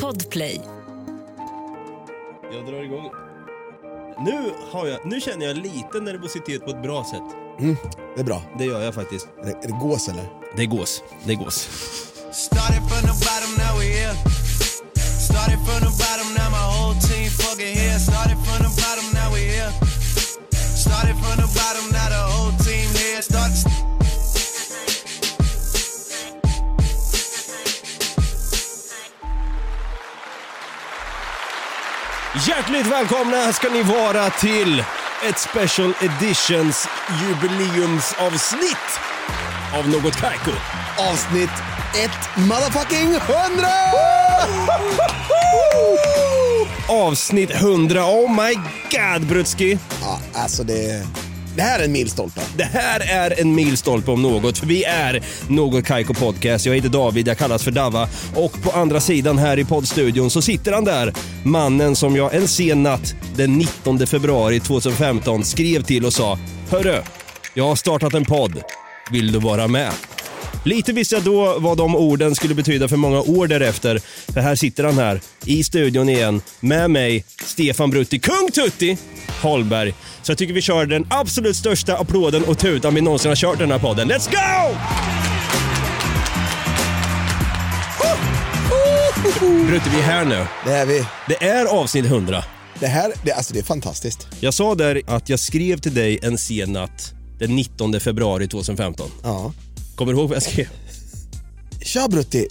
Podplay. Jag drar igång. Nu, har jag, nu känner jag lite nervositet på ett bra sätt. Det är bra. Det gör jag faktiskt. Är det, är det gås eller? Det är gås. Det är gås. Started from the bottom, now we here. Started from the bottom, now my whole team fucking here. Started from the bottom, now we here. Started from the bottom, now the Hjärtligt välkomna ska ni vara till ett special editions jubileumsavsnitt av Något Kaiko. Avsnitt ett motherfucking hundra! Avsnitt 100. Oh my god Brutski. Ja, alltså det, det här är en milstolpe. Det här är en milstolpe om något, för vi är Något Kaiko Podcast. Jag heter David, jag kallas för Dava. Och på andra sidan här i poddstudion så sitter han där, mannen som jag en sen natt den 19 februari 2015 skrev till och sa Hörru, jag har startat en podd. Vill du vara med? Lite visste jag då vad de orden skulle betyda för många år därefter. För här sitter han här i studion igen med mig, Stefan Brutti, Kung Tutti Holberg. Så jag tycker vi kör den absolut största applåden och tutan vi någonsin har kört i den här podden. Let's go! Brutti, vi är här nu. Det är vi. Det är avsnitt 100. Det här, det, alltså det är fantastiskt. Jag sa där att jag skrev till dig en sen natt den 19 februari 2015. Ja. Kommer du ihåg vad jag skrev? Tja Brutti!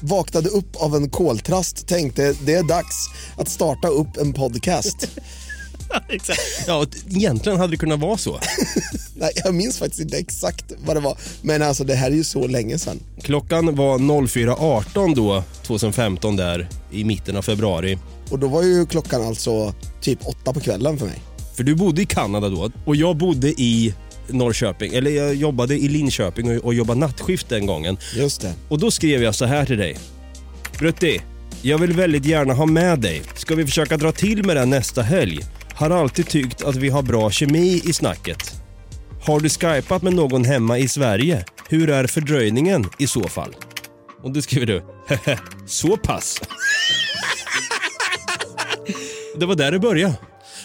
Vaknade upp av en koltrast, tänkte det är dags att starta upp en podcast. Exakt. Ja, egentligen hade det kunnat vara så. Nej, jag minns faktiskt inte exakt vad det var, men alltså det här är ju så länge sedan. Klockan var 04.18 då, 2015 där i mitten av februari. Och då var ju klockan alltså typ åtta på kvällen för mig. För du bodde i Kanada då och jag bodde i Norrköping, eller jag jobbade i Linköping och, och jobbade nattskift den gången. Just det. Och då skrev jag så här till dig. Brutti, jag vill väldigt gärna ha med dig. Ska vi försöka dra till med det nästa helg? Har alltid tyckt att vi har bra kemi i snacket. Har du skypat med någon hemma i Sverige? Hur är fördröjningen i så fall? Och då skriver du, så pass. det var där det började.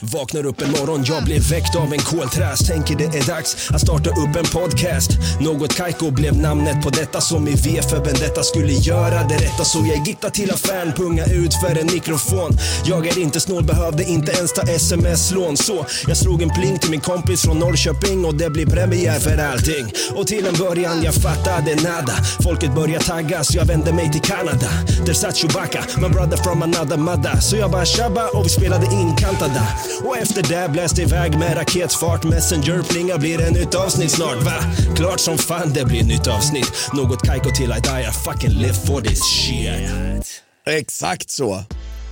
Vaknar upp en morgon, jag blev väckt av en koltrast Tänker det är dags att starta upp en podcast. Något kajko blev namnet på detta som i V för Vendetta skulle göra det rätta. Så jag gitta till affären, punga ut för en mikrofon. Jag är inte snål, behövde inte ens ta sms-lån. Så jag slog en pling till min kompis från Norrköping och det blir premiär för allting. Och till en början jag fattade nada. Folket började tagga så jag vände mig till Kanada. Där satt Chewbacca, my brother from another mother. Så jag bara tjabba och vi spelade in Kantada och efter det bläste iväg med raketfart Messenger plinga blir det nytt avsnitt snart va? Klart som fan det blir nytt avsnitt Något Kaiko till I die, I fucking live for this shit Exakt så.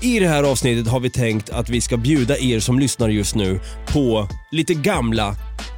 I det här avsnittet har vi tänkt att vi ska bjuda er som lyssnar just nu på lite gamla,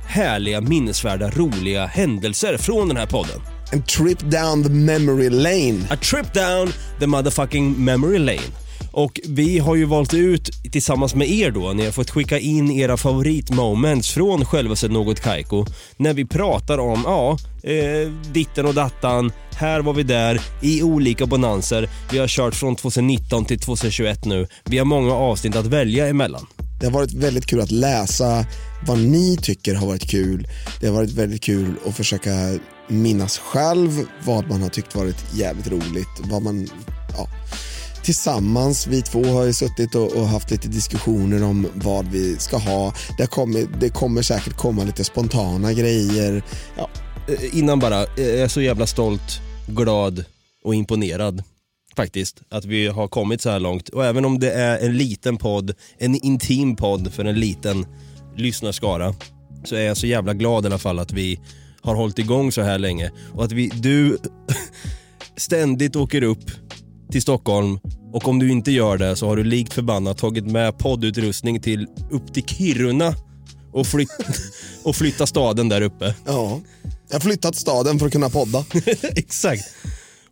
härliga, minnesvärda, roliga händelser från den här podden. En trip down the memory lane. A trip down the motherfucking memory lane. Och vi har ju valt ut tillsammans med er då, ni har fått skicka in era favoritmoments från självaste Något Kaiko. När vi pratar om, ja, eh, ditten och dattan, här var vi där, i olika bonanser. Vi har kört från 2019 till 2021 nu. Vi har många avsnitt att välja emellan. Det har varit väldigt kul att läsa vad ni tycker har varit kul. Det har varit väldigt kul att försöka minnas själv vad man har tyckt varit jävligt roligt. Vad man, ja. Tillsammans, vi två har ju suttit och, och haft lite diskussioner om vad vi ska ha. Det kommer, det kommer säkert komma lite spontana grejer. Ja, Innan bara, jag är så jävla stolt, glad och imponerad faktiskt att vi har kommit så här långt. Och även om det är en liten podd, en intim podd för en liten lyssnarskara så är jag så jävla glad i alla fall att vi har hållit igång så här länge och att vi, du ständigt åker upp till Stockholm och om du inte gör det så har du likt förbannat tagit med poddutrustning till upp till Kiruna och, flytt, och flytta staden där uppe. ja. Jag har flyttat staden för att kunna podda. Exakt.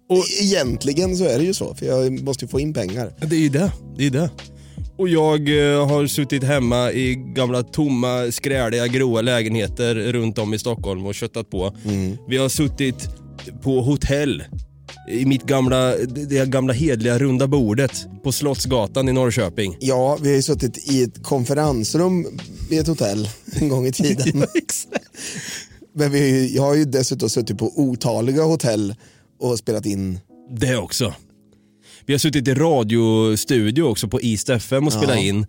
Och egentligen så är det ju så, för jag måste ju få in pengar. Det är ju det. det, är det. Och jag eh, har suttit hemma i gamla tomma, skräliga, gråa lägenheter runt om i Stockholm och köttat på. Vi har suttit på hotell i mitt gamla, det gamla hedliga runda bordet på Slottsgatan i Norrköping. Ja, vi har ju suttit i ett konferensrum vid ett hotell en gång i tiden. Men vi, jag har ju dessutom suttit på otaliga hotell och spelat in. Det också. Vi har suttit i radiostudio också på East FM och spelat in.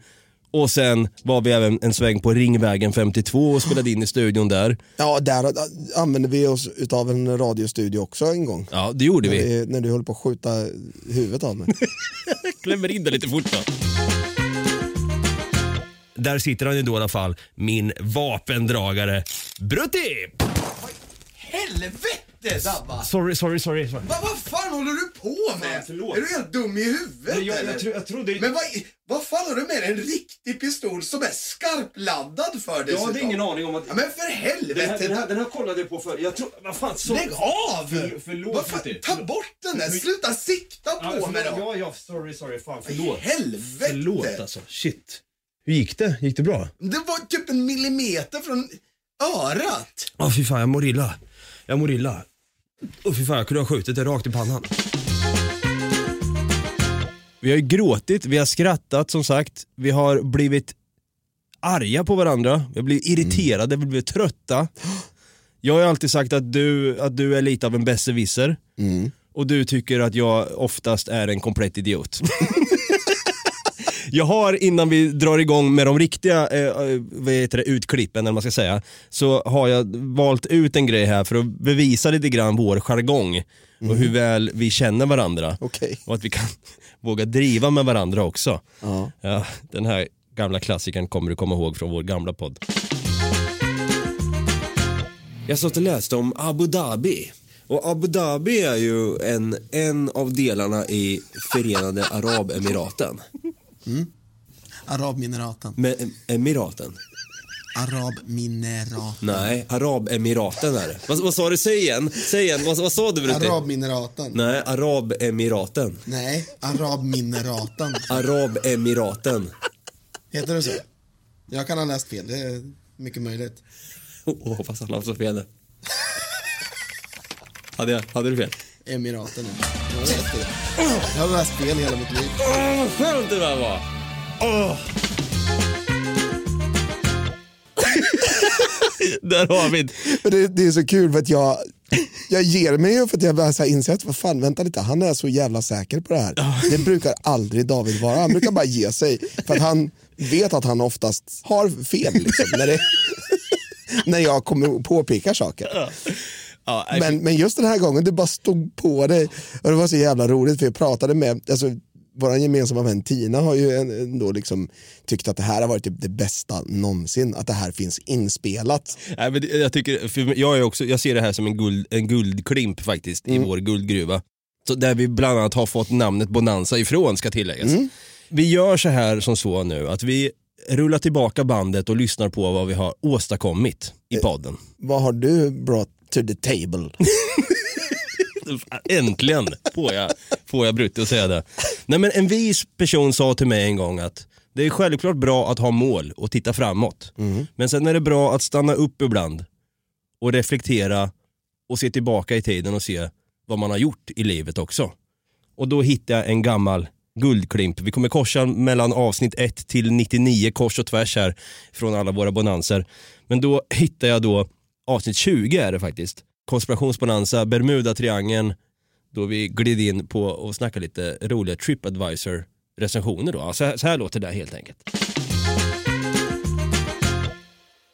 Och sen var vi även en sväng på Ringvägen 52 och spelade in i studion där. Ja, där använde vi oss utav en radiostudio också en gång. Ja, det gjorde När, vi. vi, när du höll på att skjuta huvudet av mig. Klämmer in det lite fort då. Där sitter han ju då i alla fall, min vapendragare Brutti! Helvete Dabba! Sorry, sorry, sorry. sorry. Va, vad fan håller du på med? Fan, är du helt dum i huvudet Jag, eller? jag, tro, jag trodde... Men vad, vad fan har du med dig? En riktig pistol som är skarpladdad för jag dessutom? hade ingen aning om att... Ja, men för helvete! Den här, den, här, den här kollade jag på för. Jag tror... Vad fan, så... Lägg av! För, förlåt vad fan, ta bort den där, sluta sikta på Ja, mig förlåt. då! Ja, ja, sorry, sorry. Fan, förlåt. Helvete! Förlåt alltså. Shit. Hur gick det? Gick det bra? Det var typ en millimeter från örat. Ja, fy fan, jag mår illa. Jag mår illa. Åh fy fan, jag kunde ha skjutit det rakt i pannan. Vi har ju gråtit, vi har skrattat som sagt, vi har blivit arga på varandra, vi har blivit irriterade, vi har blivit trötta. Jag har ju alltid sagt att du, att du är lite av en besserwisser och du tycker att jag oftast är en komplett idiot. Jag har innan vi drar igång med de riktiga eh, eh, vad heter det, utklippen, eller vad man ska säga, så har jag valt ut en grej här för att bevisa lite grann vår jargong och hur väl vi känner varandra. Okej. Och att vi kan våga driva med varandra också. Ja. Ja, den här gamla klassikern kommer du komma ihåg från vår gamla podd. Jag satt och läste om Abu Dhabi. Och Abu Dhabi är ju en, en av delarna i Förenade Arabemiraten. Arabmineraten. Med Emiraten? Arabminerat. Nej, Arabemiraten är det. Vad, vad sa du? Säg igen. Säg igen. Vad, vad sa du Brutti? Arabmineraten. Nej, Arabemiraten. Nej, Arabmineraten. Arabemiraten. Heter det så? Jag kan ha läst fel, det är mycket möjligt. Åh, hoppas han har så fel nu. hade, jag, hade du fel? Emiraten, ja. Jag vet det. Jag har läst fel hela mitt liv. Åh, vad skönt det där var! Åh. Där har vi det. Det, det är så kul för att jag, jag ger mig ju för att jag bara så här inser att vad fan, vänta lite, han är så jävla säker på det här. Det brukar aldrig David vara, han brukar bara ge sig. För att han vet att han oftast har fel liksom, när, det, när jag kommer och påpekar saker. Ja, Men, men just den här gången, det bara stod på dig. Och det var så jävla roligt för jag pratade med, alltså, vår gemensamma vän Tina har ju ändå liksom tyckt att det här har varit typ det bästa någonsin, att det här finns inspelat. Nej, men jag, tycker, för jag, är också, jag ser det här som en, guld, en guldklimp faktiskt i vår guldgruva. Så där vi bland annat har fått namnet Bonanza ifrån ska tilläggas. Vi gör så här som så nu att vi rullar tillbaka bandet och lyssnar på vad vi har åstadkommit i podden. Vad har du brought to the table? Äntligen får jag, får jag Brutti att säga det. Nej, men en vis person sa till mig en gång att det är självklart bra att ha mål och titta framåt. Men sen är det bra att stanna upp ibland och reflektera och se tillbaka i tiden och se vad man har gjort i livet också. Och då hittade jag en gammal guldklimp. Vi kommer korsa mellan avsnitt 1 till 99 kors och tvärs här från alla våra bonanser. Men då hittade jag då avsnitt 20 är det faktiskt. Konspirationsbonanza, Bermuda-triangeln, då vi gled in på och snackade lite roliga Tripadvisor recensioner då. Så här, så här låter det helt enkelt.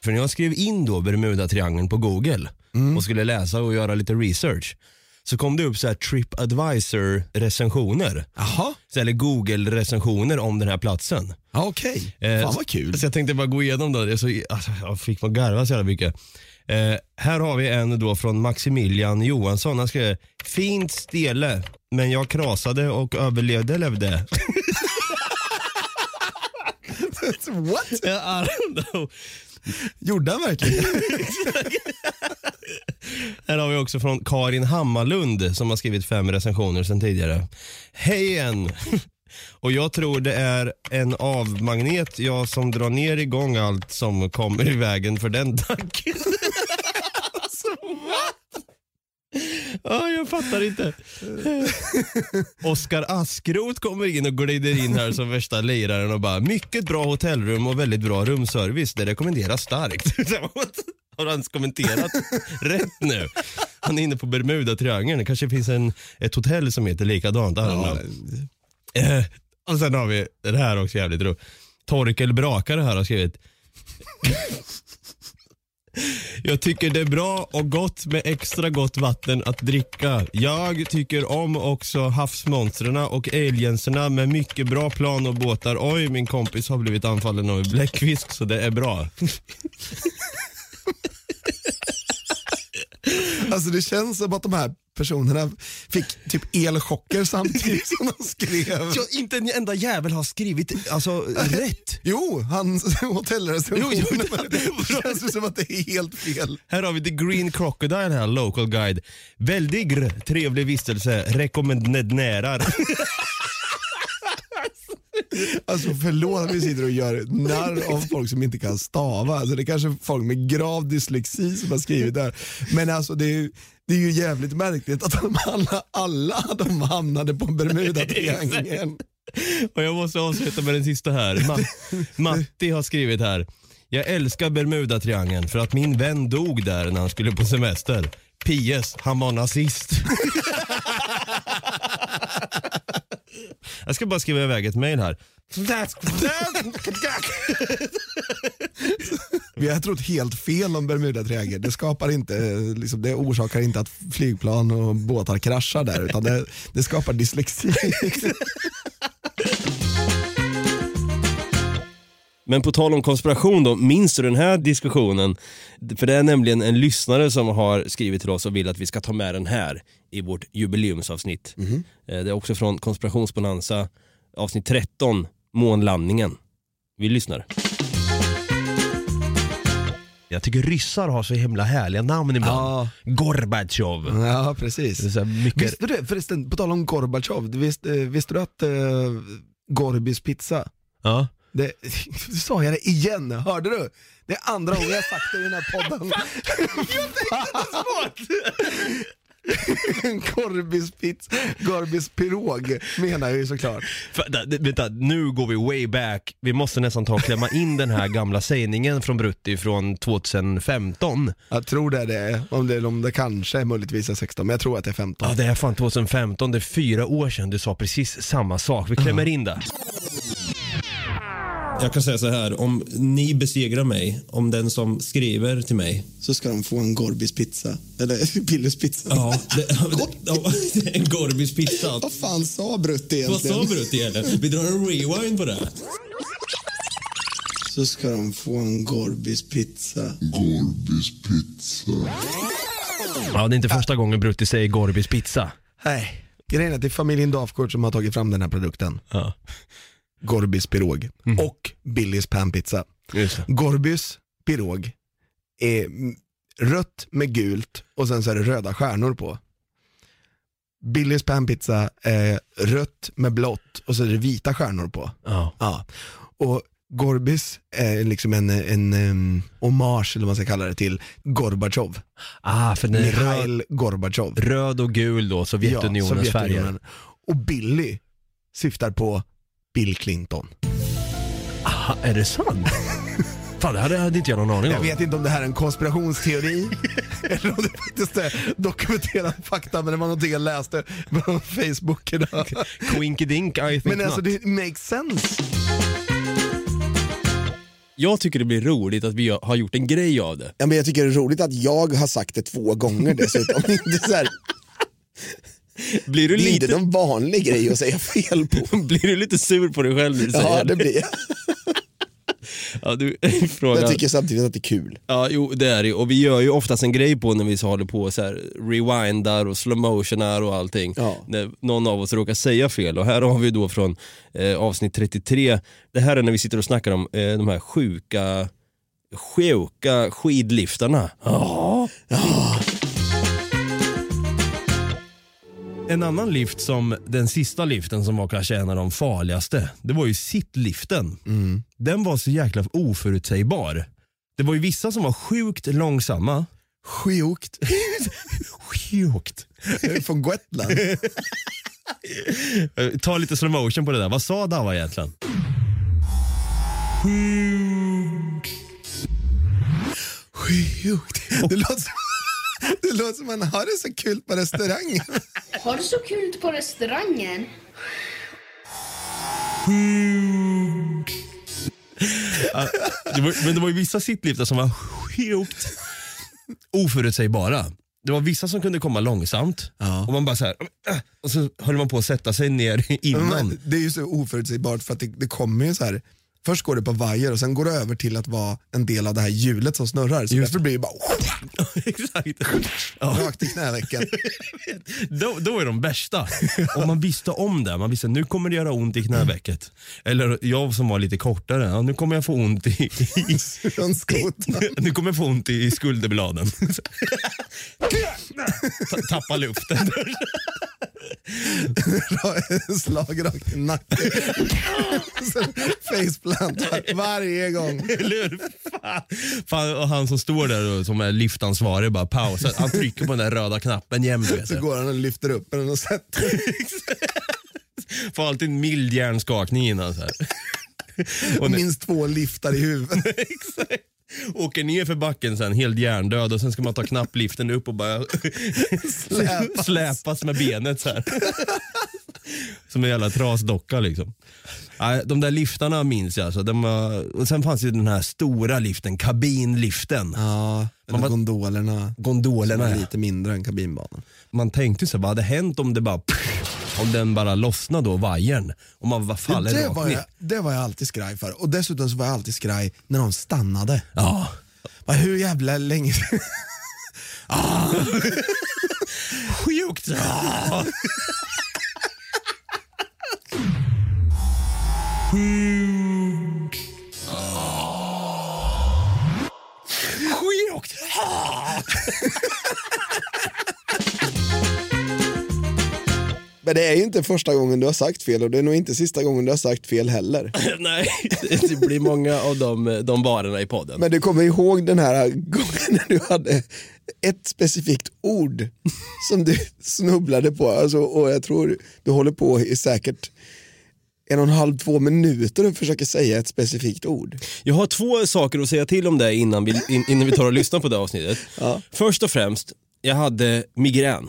För när jag skrev in då Bermuda-triangeln på Google och skulle läsa och göra lite research så kom det upp så här Tripadvisor recensioner. Jaha, Eller Google recensioner om den här platsen. ja, okej. Eh, Fan vad kul. Så jag tänkte bara gå igenom då. Så, alltså, jag fick man garva så jävla mycket. Eh, här har vi en då från Maximilian Johansson. Han skrev Fint stele, men jag krasade och överlevde levde. What? I don't know. Gjorde han verkligen? Här har vi också från Karin Hammarlund som har skrivit fem recensioner sedan tidigare. Hej igen! Och jag tror det är en avmagnet jag som drar ner igång allt som kommer i vägen för den tanken. Ja, jag fattar inte. Oskar Askrot kommer in och glider in här som värsta liraren och bara mycket bra hotellrum och väldigt bra rumservice. Det rekommenderas starkt. Har han kommenterat rätt nu? Han är inne på Bermuda-triangeln. Det kanske finns en, ett hotell som heter likadant. Know. Eh, och sen har vi, det här är också jävligt roligt. Torkel Brakare här har skrivit. Jag tycker det är bra och gott med extra gott vatten att dricka. Jag tycker om också havsmonstren och alienserna med mycket bra plan och båtar. Oj, min kompis har blivit anfallen av en bläckfisk så det är bra. Alltså det känns som att de här personerna fick typ elchocker samtidigt som de skrev. Ja, inte en enda jävel har skrivit alltså, rätt. Jo, han hotellrecensionen. Jo, jo, det- det känns som att det är helt fel. Här har vi The Green Crocodile här, local guide. Väldigt trevlig vistelse, rekommenderar. Alltså förlåt att vi sitter och gör narr av folk som inte kan stava. Alltså, det är kanske folk med grav dyslexi som har skrivit det här. Men alltså det är, det är ju jävligt märkligt att de alla, alla de hamnade på Bermuda-triangeln. Och jag måste avsluta med den sista här. Ma- Matti har skrivit här. Jag älskar Bermuda-triangeln för att min vän dog där när han skulle på semester. P.S. Han var nazist. Jag ska bara skriva iväg ett mail här. Vi har trott helt fel om Bermuda-triangeln. Det, skapar inte, eh, liksom, det orsakar inte att flygplan och båtar kraschar där utan det, det skapar dyslexi. Men på tal om konspiration då, minns du den här diskussionen? För det är nämligen en lyssnare som har skrivit till oss och vill att vi ska ta med den här i vårt jubileumsavsnitt. Eh, Det är också från Konspirationsbonanza avsnitt 13, månlandningen. Vi lyssnar. Jag tycker ryssar har så himla härliga namn ibland. Ja. Gorbatjov. Ja, precis. Mycket... Visste du, förresten, på tal om Gorbatjov, visste, visste du att uh, Gorbis pizza, Ja. Det, nu sa jag det igen, hörde du? Det är andra gången jag sagt det i den här podden. Gorbis pizza, Gorbis pirog menar jag ju såklart. För, vänta, nu går vi way back. Vi måste nästan ta och klämma in den här gamla sägningen från Brutti från 2015. Jag tror det är det, om det, om det kanske är möjligtvis är 16, men jag tror att det är 15. Ja, det är fan 2015, det är fyra år sedan du sa precis samma sak. Vi klämmer in det. Jag kan säga så här, om ni besegrar mig, om den som skriver till mig Så ska de få en Gorbis pizza, eller Billys pizza. Ja, det, en Gorbis pizza. Vad fan sa Brutti Vad egentligen? sa Brutti egentligen? Vi drar en rewind på det. Så ska de få en Gorbis pizza. Gorbis pizza. Ja, det är inte första gången Brutti säger Gorbis pizza. Nej, grejen är att det är familjen Dafgård som har tagit fram den här produkten. Ja, Gorbis pirog och Billys panpizza. Gorbis pirog är mm, rött med gult och sen så är det röda stjärnor på. Billys panpizza är rött med blått och så är det vita stjärnor på. Ja. Ja. Och Gorbis är liksom en, en um, hommage, eller vad man ska kalla det, till Gorbatjov. Ah, för den Mikhail Gorbatjov. röd och gul då, Sovjetunionens färger. Sovjetunionen. Och Billy syftar på Bill Clinton. Aha, är det sant? Fan, det hade, hade inte jag någon aning Jag om. vet inte om det här är en konspirationsteori eller om det faktiskt är dokumenterad fakta, men det var någonting jag läste på Facebook idag. Quinkydink, I think Men alltså not. det makes sense. Jag tycker det blir roligt att vi har gjort en grej av det. Ja, men jag tycker det är roligt att jag har sagt det två gånger dessutom. Inte så här, Blir du det lite, någon vanlig grej att säga fel på? blir du lite sur på dig själv när du säger Ja, det blir jag. Ja, du. Jag tycker samtidigt att det är kul. Ja, jo det är det. Och vi gör ju oftast en grej på när vi så håller på så här rewindar och slowmotionar och allting. Ja. När någon av oss råkar säga fel. Och här har vi då från eh, avsnitt 33, det här är när vi sitter och snackar om eh, de här sjuka, sjuka skidliftarna. Ja. En annan lift som, den sista liften som var kanske en av de farligaste, det var ju sittliften. Den var så jäkla oförutsägbar. Det var ju vissa som var sjukt långsamma Sjukt. Sjukt. Från Gotland. Ta lite slow motion på det där. Vad sa Dava egentligen? Sjukt. Det låter, som, det låter som man har det så kul på restaurangen. Har du så kul på restaurangen? Det var, men det var ju vissa sittliftar som var sjukt oförutsägbara. Det var vissa som kunde komma långsamt Ja. och man bara så här, och så höll man på att sätta sig ner Men innan. man, det är ju så oförutsägbart för att det, det kommer ju så här. Först går det på vajer och sen går det över till att vara en del av det här hjulet som snurrar. Så därför blir det bara Exakt. Rakt i knävecken. Då, då är de bästa. Om man visste om det, man visste nu kommer det göra ont i knävecket. Eller jag som var lite kortare, ja, nu kommer jag få ont i, i nu kommer jag få ont i skulderbladen. Ta- Tappa luften. Slag rakt i nacken. Faceplant var- varje gång. Eller? Fan. Fan, och han som står där och, som är liftansvarig bara pausar. Han trycker på den där röda knappen jämt. Så går han och lyfter upp den och sätter Får alltid en mild hjärnskakning innan. Så här. Och minst två liftar i huvudet. Exakt. Åker ner för backen sen helt hjärndöd och sen ska man ta knappliften upp och bara Släpas. släpas med benet så här. Som en jävla trasdocka liksom. Nej, de där liftarna minns jag. Alltså, de var, och sen fanns ju den här stora liften, kabinliften. Ja, eller var- gondolerna. Som Gondolerna. är ja. lite mindre än kabinbanan. Man tänkte så här, vad hade hänt om det bara om den bara lossnade då, vajern? Om man bara faller Det rakt var, ner. jag, det var jag alltid skraj för. Och dessutom så var jag alltid skraj när de stannade. Ja. Bara, hur jävla länge Sjukt! Ja. Sjukt! Men det är ju inte första gången du har sagt fel och det är nog inte sista gången du har sagt fel heller. Nej, det blir många av de, de barerna i podden. Men du kommer ihåg den här gången när du hade ett specifikt ord som du snubblade på alltså, och jag tror du håller på i säkert en och en halv, två minuter och försöker säga ett specifikt ord. Jag har två saker att säga till om det innan vi, in, innan vi tar och lyssnar på det avsnittet. Ja. Först och främst, jag hade migrän.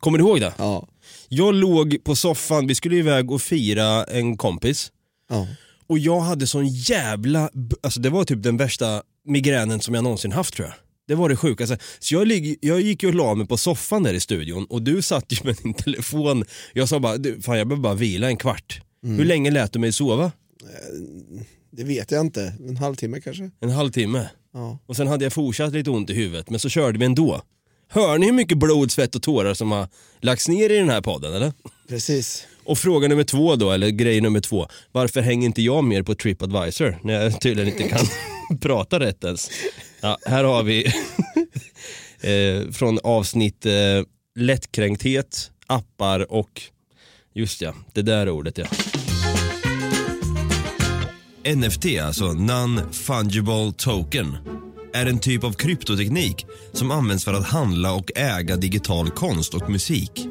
Kommer du ihåg det? Ja. Jag låg på soffan, vi skulle iväg och fira en kompis. Ja. Och jag hade sån jävla, alltså det var typ den värsta migränen som jag någonsin haft tror jag. Det var det sjukaste. Så jag, lig, jag gick ju och la mig på soffan där i studion och du satt ju med din telefon. Jag sa bara, fan jag behöver bara vila en kvart. Hur länge lät du mig sova? Det vet jag inte, en halvtimme kanske? En halvtimme. Ja. Och sen hade jag fortsatt lite ont i huvudet, men så körde vi ändå. Hör ni hur mycket blod, svett och tårar som har lagts ner i den här podden eller? Precis. Och fråga nummer två då, eller grej nummer två. Varför hänger inte jag mer på Tripadvisor när jag tydligen inte kan prata rätt ens? Ja, här har vi eh, från avsnitt eh, lättkränkthet, appar och just ja, det där ordet ja. NFT, alltså Non-Fungible Token, är en typ av kryptoteknik som används för att handla och äga digital konst och musik.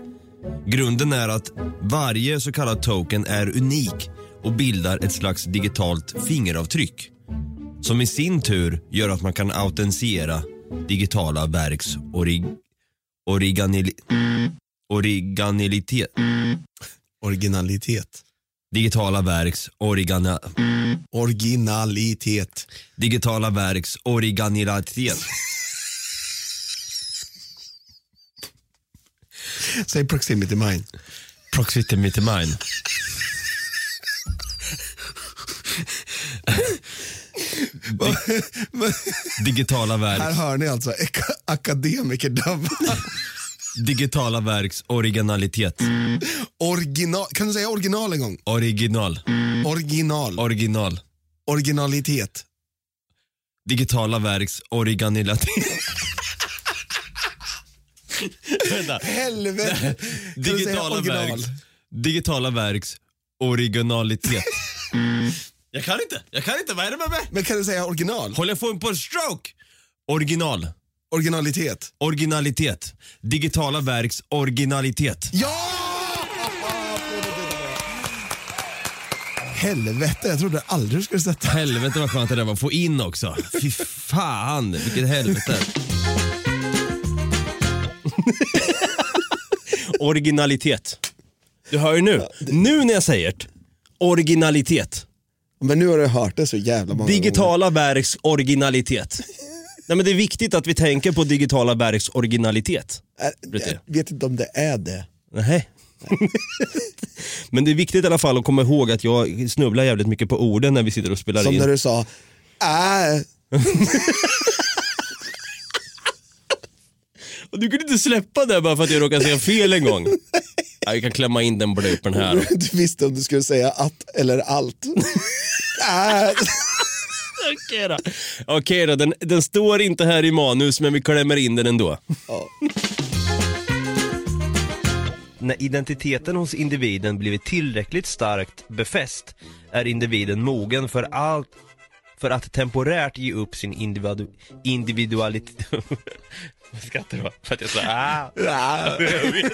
Grunden är att varje så kallad token är unik och bildar ett slags digitalt fingeravtryck som i sin tur gör att man kan autentisera digitala verks orig, originali, originalitet. Originalitet. Digitala verks origana, Originalitet. digitala verks originalitet. Säg proximity mind. Proximity mine. Digitala Här verks, hör ni alltså akademikerdabbar. Digitala verks originalitet. Original. Kan du säga original en gång? Original. Original. Original. Originalitet. Digitala verks originalitet. Vänta. Helvete. Kan du säga Digitala original? verks, digitala verks originalitet. Jag kan inte, jag kan inte, vad är det med mig? Men kan du säga original? Håller jag på på en stroke? Original. Originalitet. Originalitet. Digitala verks originalitet. Ja! Helvete, jag trodde aldrig du skulle sätta. Helvete vad skönt det där var att få in också. Fy fan, vilket helvete. Originalitet. Du hör ju nu. Nu när jag säger det. Originalitet. Men nu har du hört det så jävla många Digitala verks originalitet. Nej, men det är viktigt att vi tänker på digitala verks originalitet. Jag vet inte om det är det. Nej. men det är viktigt i alla fall att komma ihåg att jag snubblar jävligt mycket på orden när vi sitter och spelar Som in. när du sa, äh, Och du kunde inte släppa det bara för att jag råkade säga fel en gång. Ja, vi kan klämma in den bloopen här. du visste om du skulle säga att eller allt. äh, Okej då. Okej då, den, den står inte här i manus men vi klämmer in den ändå. Ja. När identiteten hos individen blivit tillräckligt starkt befäst är individen mogen för allt för att temporärt ge upp sin individu individualitet. Vad skrattar du va? För att jag sa ah. Jag vet.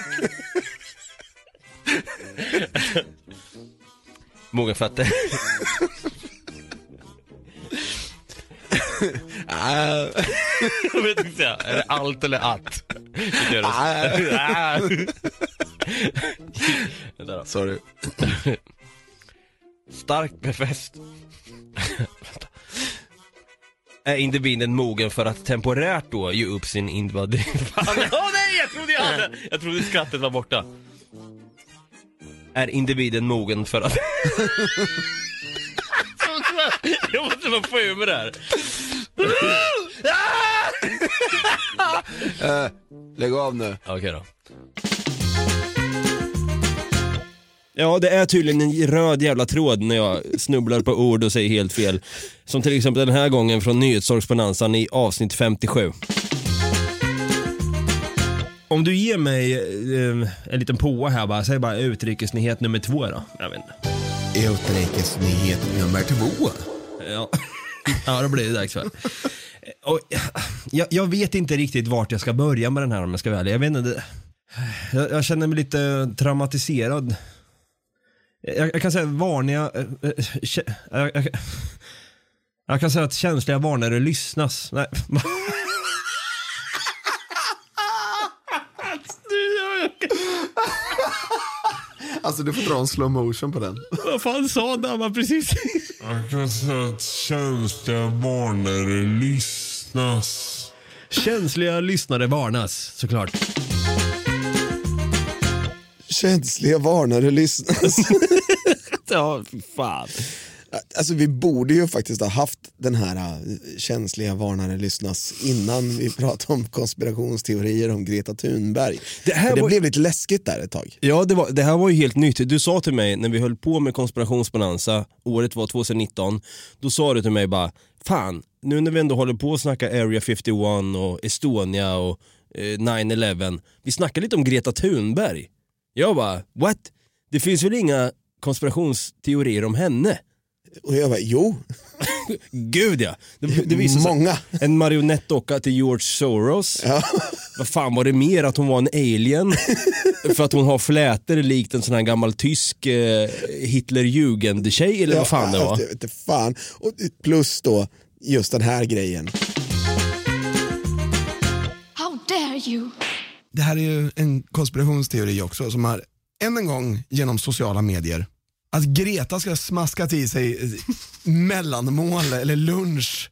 Mogen för att... Jag vet inte är det allt eller att? Ah. Vänta då. Sorry. Starkt befäst. Är individen mogen för att temporärt då ge upp sin. Fan, Åh nej, jag trodde jag hade! Jag trodde skrattet var borta. Är individen mogen för att... jag måste bara få ur mig det här. Eh, lägg av nu. Okej då. Ja, det är tydligen en röd jävla tråd när jag snubblar på ord och säger helt fel. Som till exempel den här gången från Nyhetssorgsbonanzan i avsnitt 57. Om du ger mig eh, en liten påa här bara, säg bara utrikesnyhet nummer två då. Jag vet inte. Utrikesnyhet nummer två. Ja, ja då blir det dags för. Och, jag, jag vet inte riktigt vart jag ska börja med den här om jag ska vara ärlig. Jag vet inte, det, jag, jag känner mig lite traumatiserad. Jag, jag kan säga varningar, kä- jag, jag, jag kan säga att känsliga varnare lyssnas. Nej. Alltså du får dra en slow motion på den. Vad fan sa Damma precis? Jag kan säga att känsliga varnare lyssnas. Känsliga lyssnare varnas, såklart. Känsliga varnare lyssnas. Ja, fan. Alltså vi borde ju faktiskt ha haft den här äh, känsliga varnare lyssnas innan vi pratade om konspirationsteorier om Greta Thunberg. Det här det var- blev lite läskigt där ett tag. Ja, det, var, det här var ju helt nytt. Du sa till mig när vi höll på med konspirationsbonanza, året var 2019, då sa du till mig bara, fan, nu när vi ändå håller på att snacka Area 51 och Estonia och eh, 9-11, vi snackar lite om Greta Thunberg. Jag bara, what? Det finns väl inga konspirationsteorier om henne? Och jag bara, jo, Gud ja! Det, det visade sig- många. En marionettdocka till George Soros. Vad fan var det mer? Att hon var en alien? För att hon har flätor likt en sån här gammal tysk eh, Hitler-Jugend-tjej eller vad fan det var. Jag vet inte fan. Och plus då just den här grejen. How dare you? Det här är ju en konspirationsteori också som har än en gång genom sociala medier att Greta ska smaska till sig mellanmål eller lunch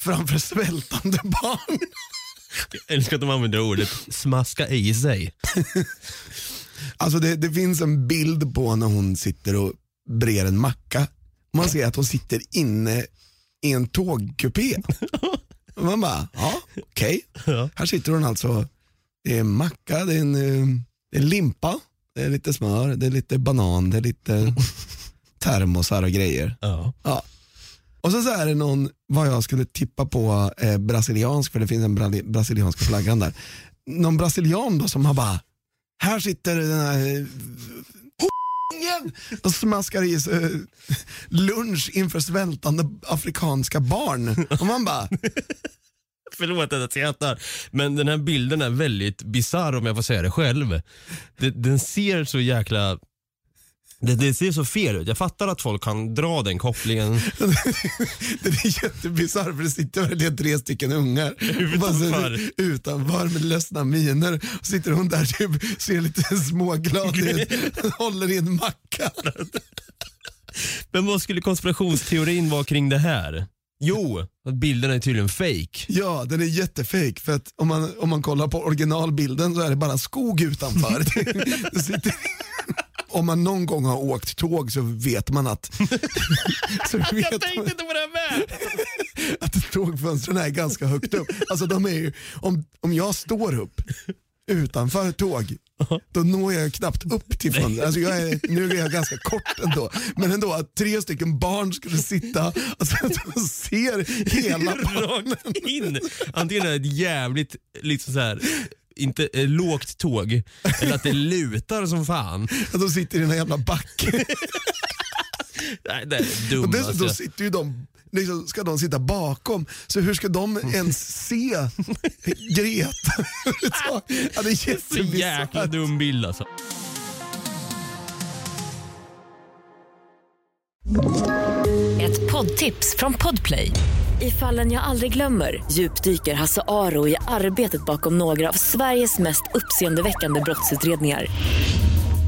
framför svältande barn. Jag älskar att de använder ordet smaska i sig. Alltså det, det finns en bild på när hon sitter och brer en macka. Man ser att hon sitter inne i en tågkupé. Man bara, ja okej. Här sitter hon alltså, det är en macka, det är en, eh, det är en limpa, det är lite smör, det är lite banan, det är lite termosar och grejer. Ja. Ja. Och så, så är det någon, vad jag skulle tippa på, eh, brasiliansk, för det finns en bra, brasilianska flaggan där. Någon brasilian då som har bara, här sitter den här eh, ungen och smaskar i sig eh, lunch inför svältande afrikanska barn. Och man bara, Förlåt att jag skrattar. Men den här bilden är väldigt bizarr om jag får säga det själv. Den, den ser så jäkla... Det, det ser så fel ut. Jag fattar att folk kan dra den kopplingen. Det är jättebisarrt för det sitter verkligen tre stycken ungar Utanför. Utanför med ledsna miner. Och sitter hon där typ, ser lite småglad ut, håller i en macka. Men vad skulle konspirationsteorin vara kring det här? Jo, att bilderna är tydligen fake. Ja, den är jättefejk för att om man, om man kollar på originalbilden så är det bara skog utanför. Det sitter, om man någon gång har åkt tåg så vet man att, så vet Jag man tänkte inte på det med! att tågfönstren är ganska högt upp. Alltså de är ju, om, om jag står upp utanför tåg, då når jag knappt upp till fönstret. Alltså jag är, nu är jag ganska kort ändå, men ändå att tre stycken barn skulle sitta, alltså de ser hela Rakt in. Antingen är det ett jävligt, liksom så här, inte eh, lågt tåg, eller att det lutar som fan. att de sitter i den här jävla backen. Nej, det är Och dumt dessutom alltså. sitter ju de, liksom, ska de sitta bakom, så hur ska de ens se Greta? ja, det är Så jäkla jättebisarrt. dum bild alltså. Ett poddtips från Podplay. I fallen jag aldrig glömmer djupdyker Hasse Aro i arbetet bakom några av Sveriges mest uppseendeväckande brottsutredningar.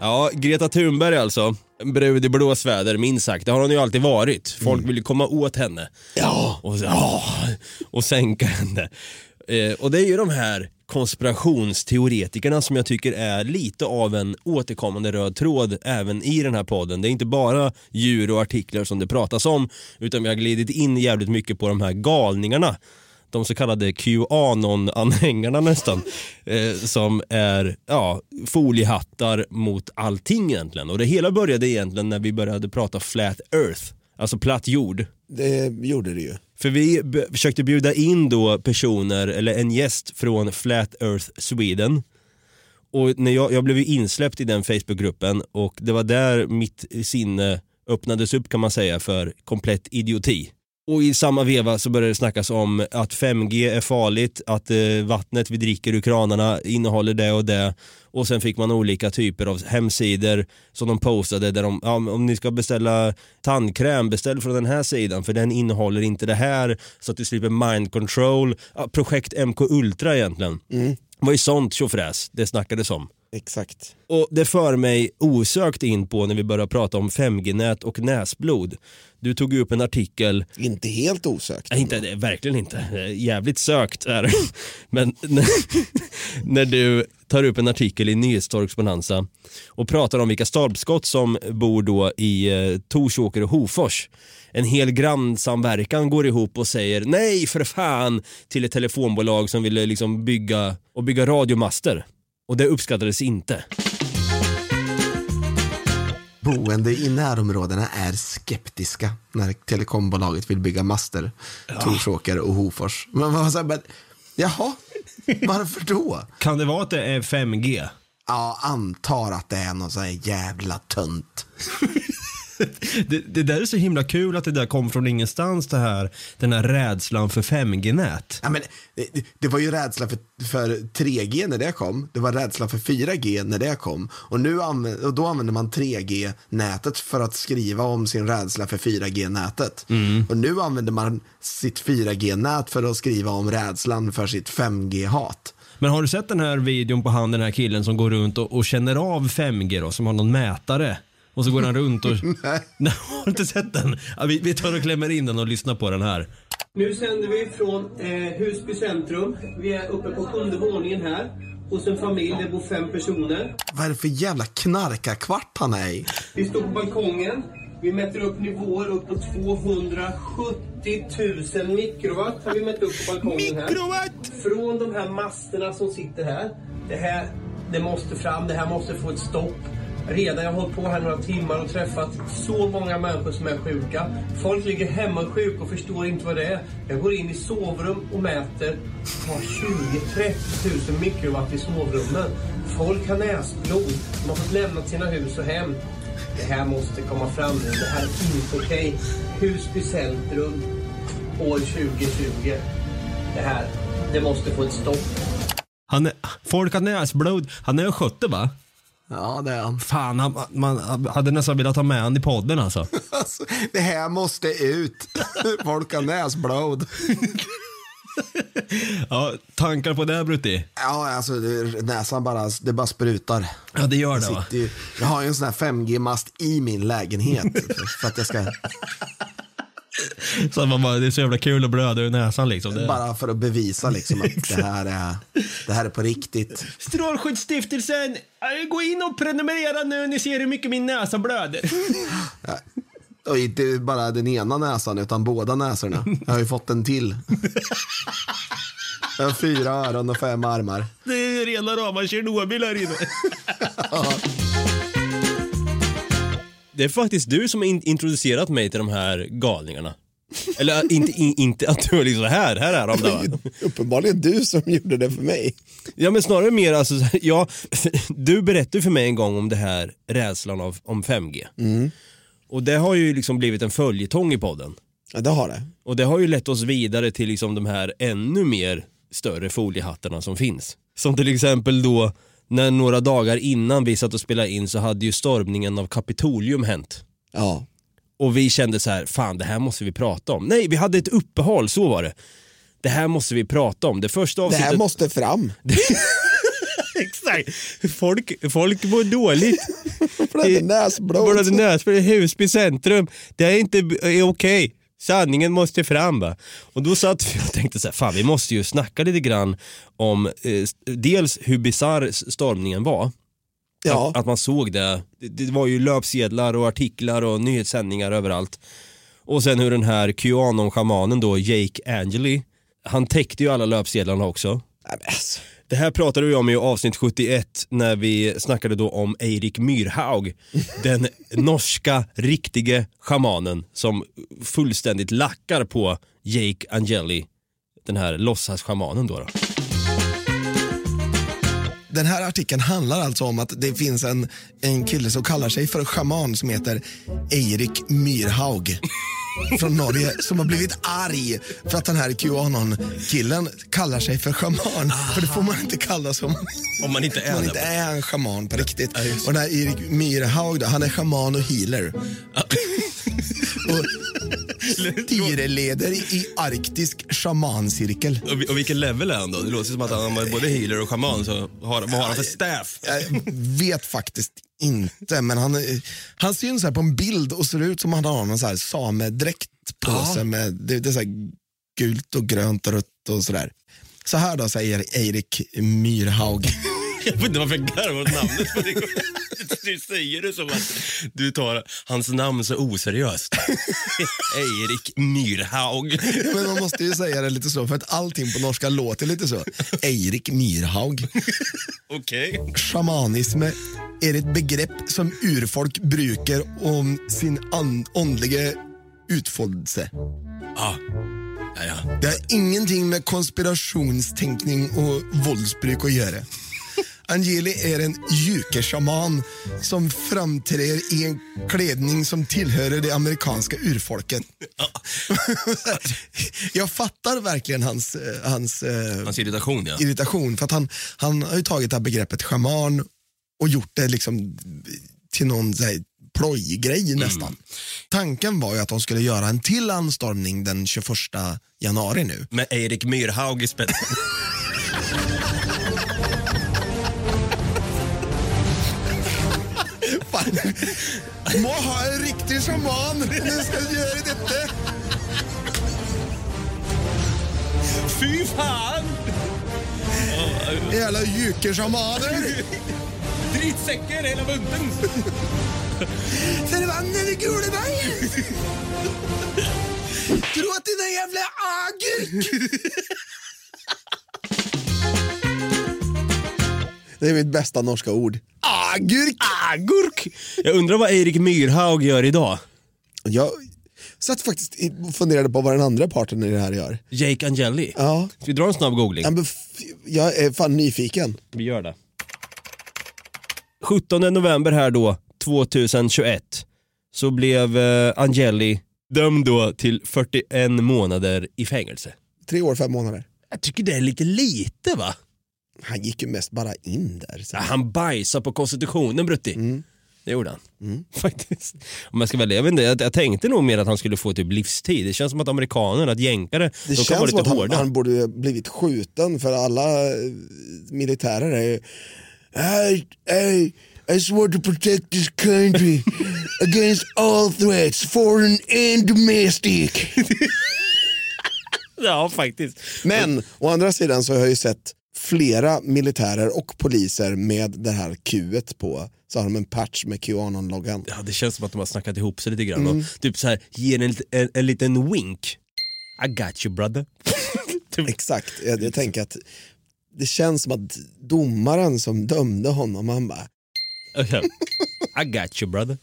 Ja, Greta Thunberg alltså. En brud i blåsväder, minst sagt. Det har hon ju alltid varit. Folk vill ju komma åt henne. Ja. Och, ja, och sänka henne. Eh, och det är ju de här konspirationsteoretikerna som jag tycker är lite av en återkommande röd tråd även i den här podden. Det är inte bara djur och artiklar som det pratas om, utan vi har glidit in jävligt mycket på de här galningarna de så kallade Qanon-anhängarna nästan, eh, som är ja, foliehattar mot allting egentligen. Och det hela började egentligen när vi började prata flat earth, alltså platt jord. Det gjorde det ju. För vi försökte bjuda in då personer, eller en gäst från Flat Earth Sweden. Och när jag, jag blev ju insläppt i den Facebookgruppen och det var där mitt sinne öppnades upp kan man säga för komplett idioti. Och i samma veva så började det snackas om att 5G är farligt, att eh, vattnet vi dricker ur kranarna innehåller det och det. Och sen fick man olika typer av hemsidor som de postade där de, ja, om ni ska beställa tandkräm, beställ från den här sidan för den innehåller inte det här så att du slipper mind control. Ja, projekt MK Ultra egentligen. Det var ju sånt tjofräs det snackades om. Exakt. Och det för mig osökt in på när vi börjar prata om 5G-nät och näsblod. Du tog upp en artikel Inte helt osökt. Nej, inte, det, verkligen inte. Jävligt sökt är det. Men när, när du tar upp en artikel i Nyhetstorks Bonanza och pratar om vilka stolpskott som bor då i eh, Torsåker och Hofors. En hel grannsamverkan går ihop och säger nej för fan till ett telefonbolag som ville liksom bygga och bygga radiomaster. Och det uppskattades inte. Boende i närområdena är skeptiska när telekombolaget vill bygga master, Torsåker och Hofors. Men man här, men, jaha, varför då? Kan det vara att det är 5G? Ja, antar att det är någon sån här jävla tönt. Det, det där är så himla kul att det där kom från ingenstans det här, den här rädslan för 5G-nät. Ja, men, det, det var ju rädsla för, för 3G när det kom. Det var rädsla för 4G när det kom. Och, nu använder, och då använder man 3G-nätet för att skriva om sin rädsla för 4G-nätet. Och nu använder man sitt 4G-nät för att skriva om rädslan för sitt 5G-hat. Men har du sett den här videon på han den här killen som går runt och, och känner av 5G då, som har någon mätare? Och så går han runt och... Nej. Nej, har du inte sett den? Ja, vi, vi tar och klämmer in den och lyssnar på den här. Nu sänder vi från eh, Husby centrum. Vi är uppe på sjunde våningen här. Hos en familj, det bor fem personer. Vad är det för jävla knarkarkvart han är i? Vi står på balkongen. Vi mäter upp nivåer upp på 270 000 mikrowatt har vi mätt upp på balkongen här. Mikrowatt! Från de här masterna som sitter här. Det här, det måste fram, det här måste få ett stopp. Redan jag har hållit på här några timmar och träffat så många människor som är sjuka. Folk ligger hemma sjuka och förstår inte vad det är. Jag går in i sovrum och mäter. Har 20-30 000 mikrowatt i sovrummen. Folk har näsblod. De har fått lämna sina hus och hem. Det här måste komma fram nu. Det här är inte okej. Husby centrum år 2020. Det här, det måste få ett stopp. Han är, folk har näsblod. Han är skötte va? Ja, det är han. Fan, han, man hade nästan velat ha med han i podden alltså. Alltså, det här måste ut. Folk har näsblod. Ja, tankar på det Brutti? Ja, alltså det, näsan bara, det bara sprutar. Ja, det gör Jag, det va? sitter ju, jag har ju en sån här 5G-mast i min lägenhet. för att jag ska, Så att man bara, det är så jävla kul att blöda ur näsan liksom. Det... bara för att bevisa liksom att det här är, det här är på riktigt. Strålskyddsstiftelsen, äh, gå in och prenumerera nu, ni ser hur mycket min näsa blöder. Och inte bara den ena näsan, utan båda näsorna. Jag har ju fått en till. Jag har fyra öron och fem armar. Det är rena rama Tjernobyl här inne. Det är faktiskt du som in- introducerat mig till de här galningarna. Eller inte, in, inte att du var liksom här, här är de då. Uppenbarligen du som gjorde det för mig. Ja men snarare mer alltså, ja, du berättade för mig en gång om det här rädslan av, om 5G. Och det har ju liksom blivit en följetong i podden. Ja, det har det. Och det har ju lett oss vidare till liksom de här ännu mer större foliehattarna som finns. Som till exempel då när några dagar innan vi satt och spelade in så hade ju stormningen av Kapitolium hänt. Ja. Och vi kände så här, fan det här måste vi prata om. Nej, vi hade ett uppehåll, så var det. Det här måste vi prata om. Det första Det avsnittet... här måste fram. Exakt. Folk, folk mår dåligt. Blödde näsblod. Blödde näsblod Husby centrum. Det är inte okej. Sanningen måste fram va. Och då satt vi och tänkte så här, fan vi måste ju snacka lite grann om eh, dels hur bisarr stormningen var. Ja. Att, att man såg det. det. Det var ju löpsedlar och artiklar och nyhetssändningar överallt. Och sen hur den här QAnon-schamanen då, Jake Angeli, han täckte ju alla löpsedlarna också. Nej, men alltså. Det här pratade vi om i avsnitt 71 när vi snackade då om Eirik Myrhaug. Den norska riktige schamanen som fullständigt lackar på Jake Angeli. Den här låtsasschamanen då. då. Den här artikeln handlar alltså om att det finns en, en kille som kallar sig för schaman som heter Eirik Myrhaug från Norge som har blivit arg för att den här Qanon-killen kallar sig för schaman. För det får man inte kalla sig om Om man inte är man inte är en schaman på riktigt. Och den här Erik Myrhaug då, han är schaman och healer. och styreleder i arktisk shamancirkel. Och, och vilken level är han då? Det låter som att han var både healer och schaman, så har, vad har han för staff? Jag vet faktiskt inte, men han, han syns här på en bild och ser ut som att han har någon så här samedräkt på Ja. sig. Med, det, det är så gult och grönt och rött och sådär. Så här då säger Eirik Myrhaug. Jag vet inte varför jag garvar åt namnet på det. Du säger det som att du tar hans namn så oseriöst. Eirik Myrhaug. Men man måste ju säga det lite så, för att allting på norska låter lite så. Eirik Myrhaug. Okej. Shamanism är ett begrepp som urfolk brukar om sin and- andliga utfoldelse. Ah. Ja, ja. Det har ingenting med konspirationstänkning och våldsbruk att göra. Angeli är en jukeschaman som framträder i en klädning som tillhör det amerikanska urfolket. Jag fattar verkligen hans, eh, hans, eh, Hans irritation ja. irritation. För att han, han har ju tagit det här begreppet schaman och gjort det liksom till någon så här plojgrej nästan. Tanken var ju att de skulle göra en till anstormning den 21 januari nu. Med Eirik Myrhaug i spetsen. Må ha en riktig schaman nu ska jag göra detta. Fy fan! Jävla jukeshamaner. Dritsäcker hela bunten! Förbannade gule berg. Tro att det är en jävla agurk. Det är mitt bästa norska ord. Agurk. agurk! Jag undrar vad Erik Myrhaug gör idag. Jag satt faktiskt och funderade på vad den andra parten i det här gör. Jake Angeli. Ja. Ska vi dra en snabb googling? Ja, men f- jag är fan nyfiken. Vi gör det. 17 november här då, 2021, så blev eh, Angeli dömd då till 41 månader i fängelse. Tre år, fem månader. Jag tycker det är lite lite va? Han gick ju mest bara in där. Ja, han bajsade på konstitutionen Brutti. Mm. Det gjorde han. Faktiskt. Om jag ska välja, jag, inte, jag, jag tänkte nog mer att han skulle få typ livstid. Det känns som att amerikaner, att jänkare, Det de kan känns vara som lite att han, hårda. han borde blivit skjuten för alla eh, militärer är ju I, I, I swore to protect this country against all threats, foreign and domestic. Ja, faktiskt. Men å andra sidan så har jag ju sett flera militärer och poliser med det här Q på. Så har de en patch med Qanon-loggan. Ja, det känns som att de har snackat ihop sig lite grann Mm. och typ så här ger en, en, en liten wink. I got you brother. Exakt, jag, jag tänker att det känns som att domaren som dömde honom, han bara Okay. I got you brother.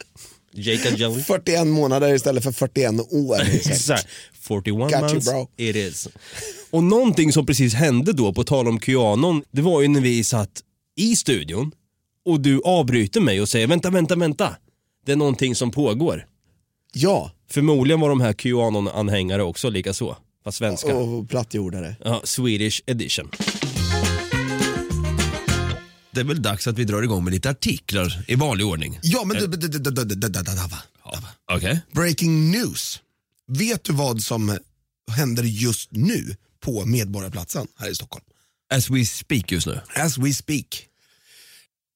Jake Angeli. 41 månader istället för 41 år. Exakt. 41 Got you, months bro. it is. Och någonting som precis hände då, på tal om Qanon, det var ju när vi satt i studion och du avbryter mig och säger vänta, vänta, vänta. Det är någonting som pågår. Ja. Förmodligen var de här Qanon-anhängare också lika så. Fast svenska. Och plattjordare. Ja, Swedish edition. Det är väl dags att vi drar igång med lite artiklar i vanlig ordning. Ja, men du, du, du, du, du, du, du, du, du, Okej. Breaking news. Vet du vad som händer just nu på Medborgarplatsen här i Stockholm? As we speak just nu. As we speak.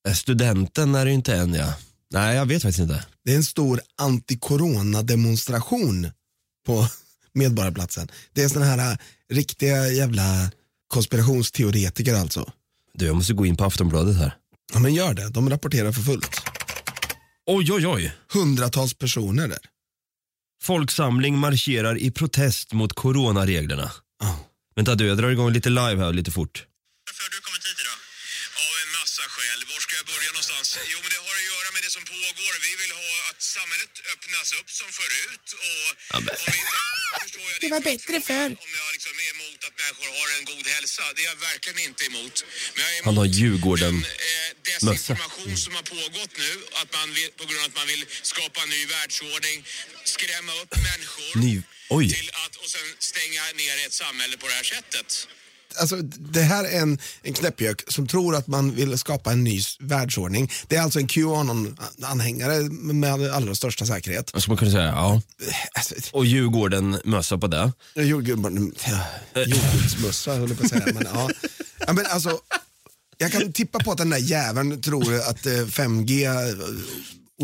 Eh, Studenten är det ju inte än ja. Nej, jag vet faktiskt inte. Det är en stor anti-corona-demonstration på Medborgarplatsen. Det är såna här äh, riktiga jävla konspirationsteoretiker alltså. Du, jag måste gå in på Aftonbladet här. Ja men gör det, de rapporterar för fullt. Oj, oj, oj. Hundratals personer där. Folksamling marscherar i protest mot coronareglerna. Vänta du, jag drar igång lite live här lite fort. Av en massa skäl. Var ska jag börja någonstans? Jo, men det har att göra med det som pågår. Vi vill ha att samhället öppnas upp som förut. Och om vi inte, förstår jag, det var bättre förr. Om jag liksom är emot att människor har en god hälsa. Det är jag verkligen inte emot. Är Han har emot Djurgården-mössa. desinformation som har pågått nu. Att man vill, på grund av att man vill skapa en ny världsordning, skrämma upp människor Ny... Oj. till att, och sen stänga ner ett samhälle på det här sättet. Alltså, det här är en, en knäppjök som tror att man vill skapa en ny världsordning. Det är alltså en Qanon-anhängare med allra största säkerhet. Vad ska man kunna säga? Ja. Och Djurgården-mössa på det. Jordgubbsmössa höll jag på att säga. Men, ja. Ja, men alltså, jag kan tippa på att den där jäveln tror att eh, 5G eh,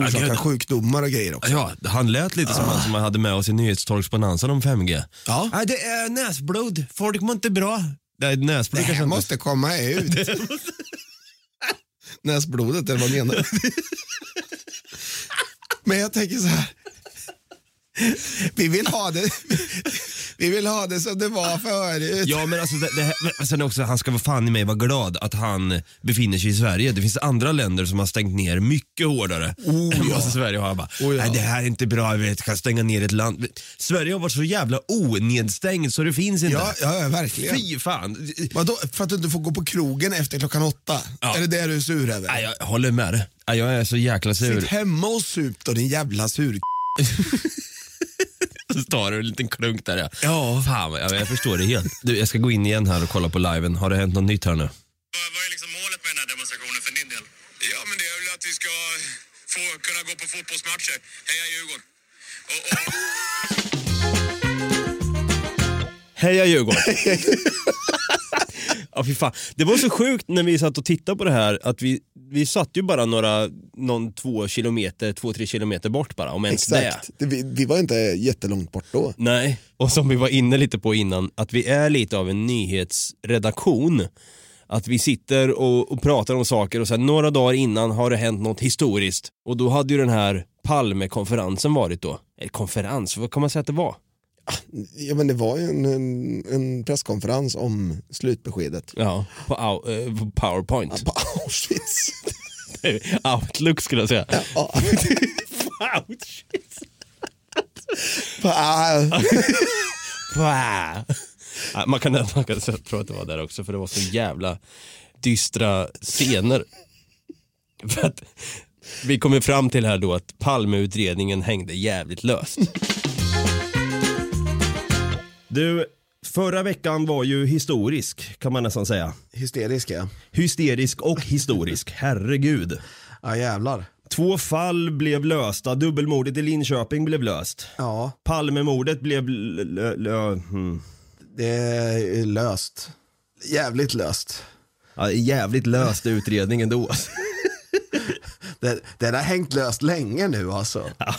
orsakar Ja, sjukdomar och grejer också. Ja, han lät lite som han som man hade med oss i nyhetstorgsbonanzan om 5G. Ja. Nej, det är näsblod. Folk mår inte bra. Det näsblod här måste komma ut. Näsblodet, eller vad menar du? Men jag tänker så här. Vi vill ha det, vi vill ha det som det var förut. Ja men alltså, det, det här, men sen också, han ska vara fan i mig vara glad att han befinner sig i Sverige. Det finns andra länder som har stängt ner mycket hårdare Oh, än ja. vad Sverige har. Bara, Oh, ja. Nej, det här är inte bra, vi kan stänga ner ett land. Sverige har varit så jävla onedstängt så det finns inte. Ja, ja, ja verkligen. Fy fan. Vadå, för att du inte får gå på krogen efter klockan åtta? Ja. Är det det du är sur över? Nej, jag håller med dig. Nej, Jag är så jäkla sur. Sitt hemma och sup då din jävla sur Så tar du en liten klunk där ja. Ja. Fan, jag, jag förstår det helt. Du, jag ska gå in igen här och kolla på liven. Har det hänt något nytt här nu? Vad är liksom målet med den här demonstrationen för din del? Ja, men det är väl att vi ska få kunna gå på fotbollsmatcher. Heja Djurgården! Och, och... Heja Djurgården! ja, fy fan. Det var så sjukt när vi satt och tittade på det här att vi, vi satt ju bara några, någon två kilometer, två, tre kilometer bort bara, om ens. Exakt. Det, vi, vi var inte jättelångt bort då. Nej, och som vi var inne lite på innan, att vi är lite av en nyhetsredaktion. Att vi sitter och, och pratar om saker och sen några dagar innan har det hänt något historiskt. Och då hade ju den här Palmekonferensen varit då. Eller konferens, vad kan man säga att det var? Ja, men det var ju en, en, en presskonferens om slutbeskedet. Ja, på, au, eh, på Powerpoint. På Auschwitz. Outlook skulle jag säga. Ouch. Ja, Man kan, man kan tro att det var där också för det var så jävla dystra scener. För att vi kommer fram till här då att Palmeutredningen hängde jävligt löst. Du, förra veckan var ju historisk kan man nästan säga. Hysterisk ja. Hysterisk och historisk, herregud. Ja jävlar. Två fall blev lösta, dubbelmordet i Linköping blev löst. Ja. Palmemordet blev... Hmm. Det är löst. Jävligt löst. Ja, jävligt löst utredningen då. Det, den har hängt löst länge nu alltså. Ja,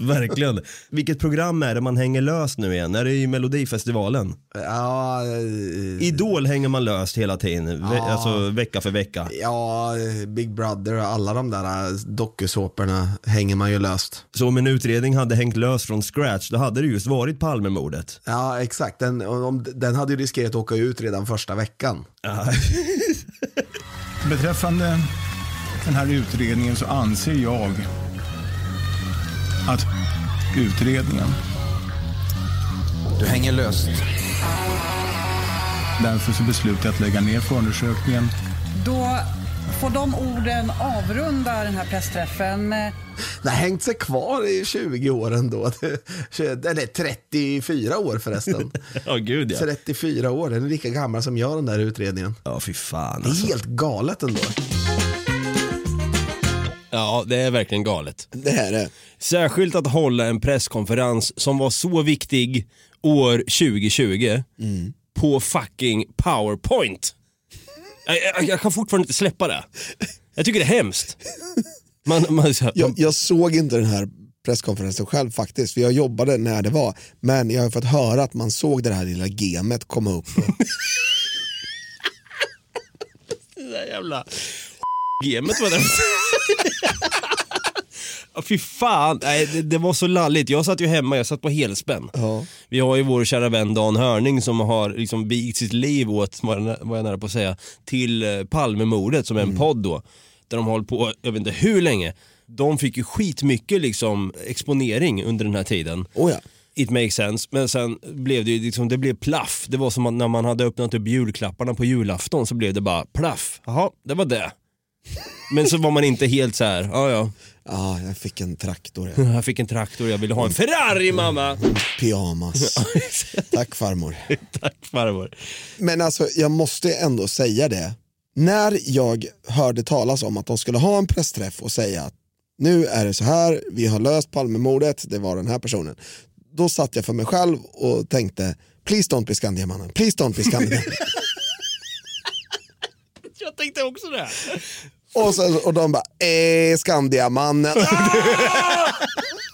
verkligen. Vilket program är det man hänger löst nu igen? Är det i Melodifestivalen? Ja, eh, Idol hänger man löst hela tiden, Ja. alltså vecka för vecka. ja, Big Brother och alla de där eh, dokusåporna hänger man ju löst. Så om en utredning hade hängt löst från scratch, då hade det just varit Palmemordet. Ja, exakt. Den, om, den hade ju riskerat att åka ut redan första veckan. Beträffande den här utredningen så anser jag att utredningen... Du hänger löst. Därför så beslutar jag att lägga ner förundersökningen. Då får de orden avrunda den här pressträffen. Den har hängt sig kvar i 20 år ändå. Eller 34 år förresten. Ja, gud ja. 34 år, den är lika gammal som jag den där utredningen. Ja, fy fan Det är alltså. helt galet ändå. Ja, det är verkligen galet. Det är det. Särskilt att hålla en presskonferens som var så viktig år 2020 på fucking powerpoint. Jag, jag, jag kan fortfarande inte släppa det. Jag tycker det är hemskt. Man, man, så Jag, jag såg inte den här presskonferensen själv faktiskt, för jag jobbade när det var. Men jag har fått höra att man såg det här lilla gemet komma upp. Det där jävla gamet var det. Ja, Fy fan, Nej, det, det var så lalligt. Jag satt ju hemma, jag satt på helspänn. Vi har ju vår kära vän Dan Hörning som har liksom vigt sitt liv åt, vad jag nära på att säga, till eh, Palmemordet som är en podd då. Där de har hållit på, jag vet inte hur länge. De fick ju skitmycket liksom exponering under den här tiden. Oh ja. It makes sense, men sen blev det ju liksom, det blev plaff. Det var som att när man hade öppnat upp julklapparna på julafton så blev det bara plaff. Jaha, det var det. Men så var man inte helt så här, ja ja. Ja, jag fick en traktor. Ja. Jag fick en traktor, jag ville ha en Ferrari mamma. Pyjamas. Tack farmor. Tack farmor. Men alltså, jag måste ändå säga det. När jag hörde talas om att de skulle ha en pressträff och säga att nu är det så här, vi har löst Palmemordet, det var den här personen. Då satt jag för mig själv och tänkte, please don't be Skandiamannen, please don't be Skandiamannen. Jag tänkte också det. och, så, och de bara, eh, Skandiamannen.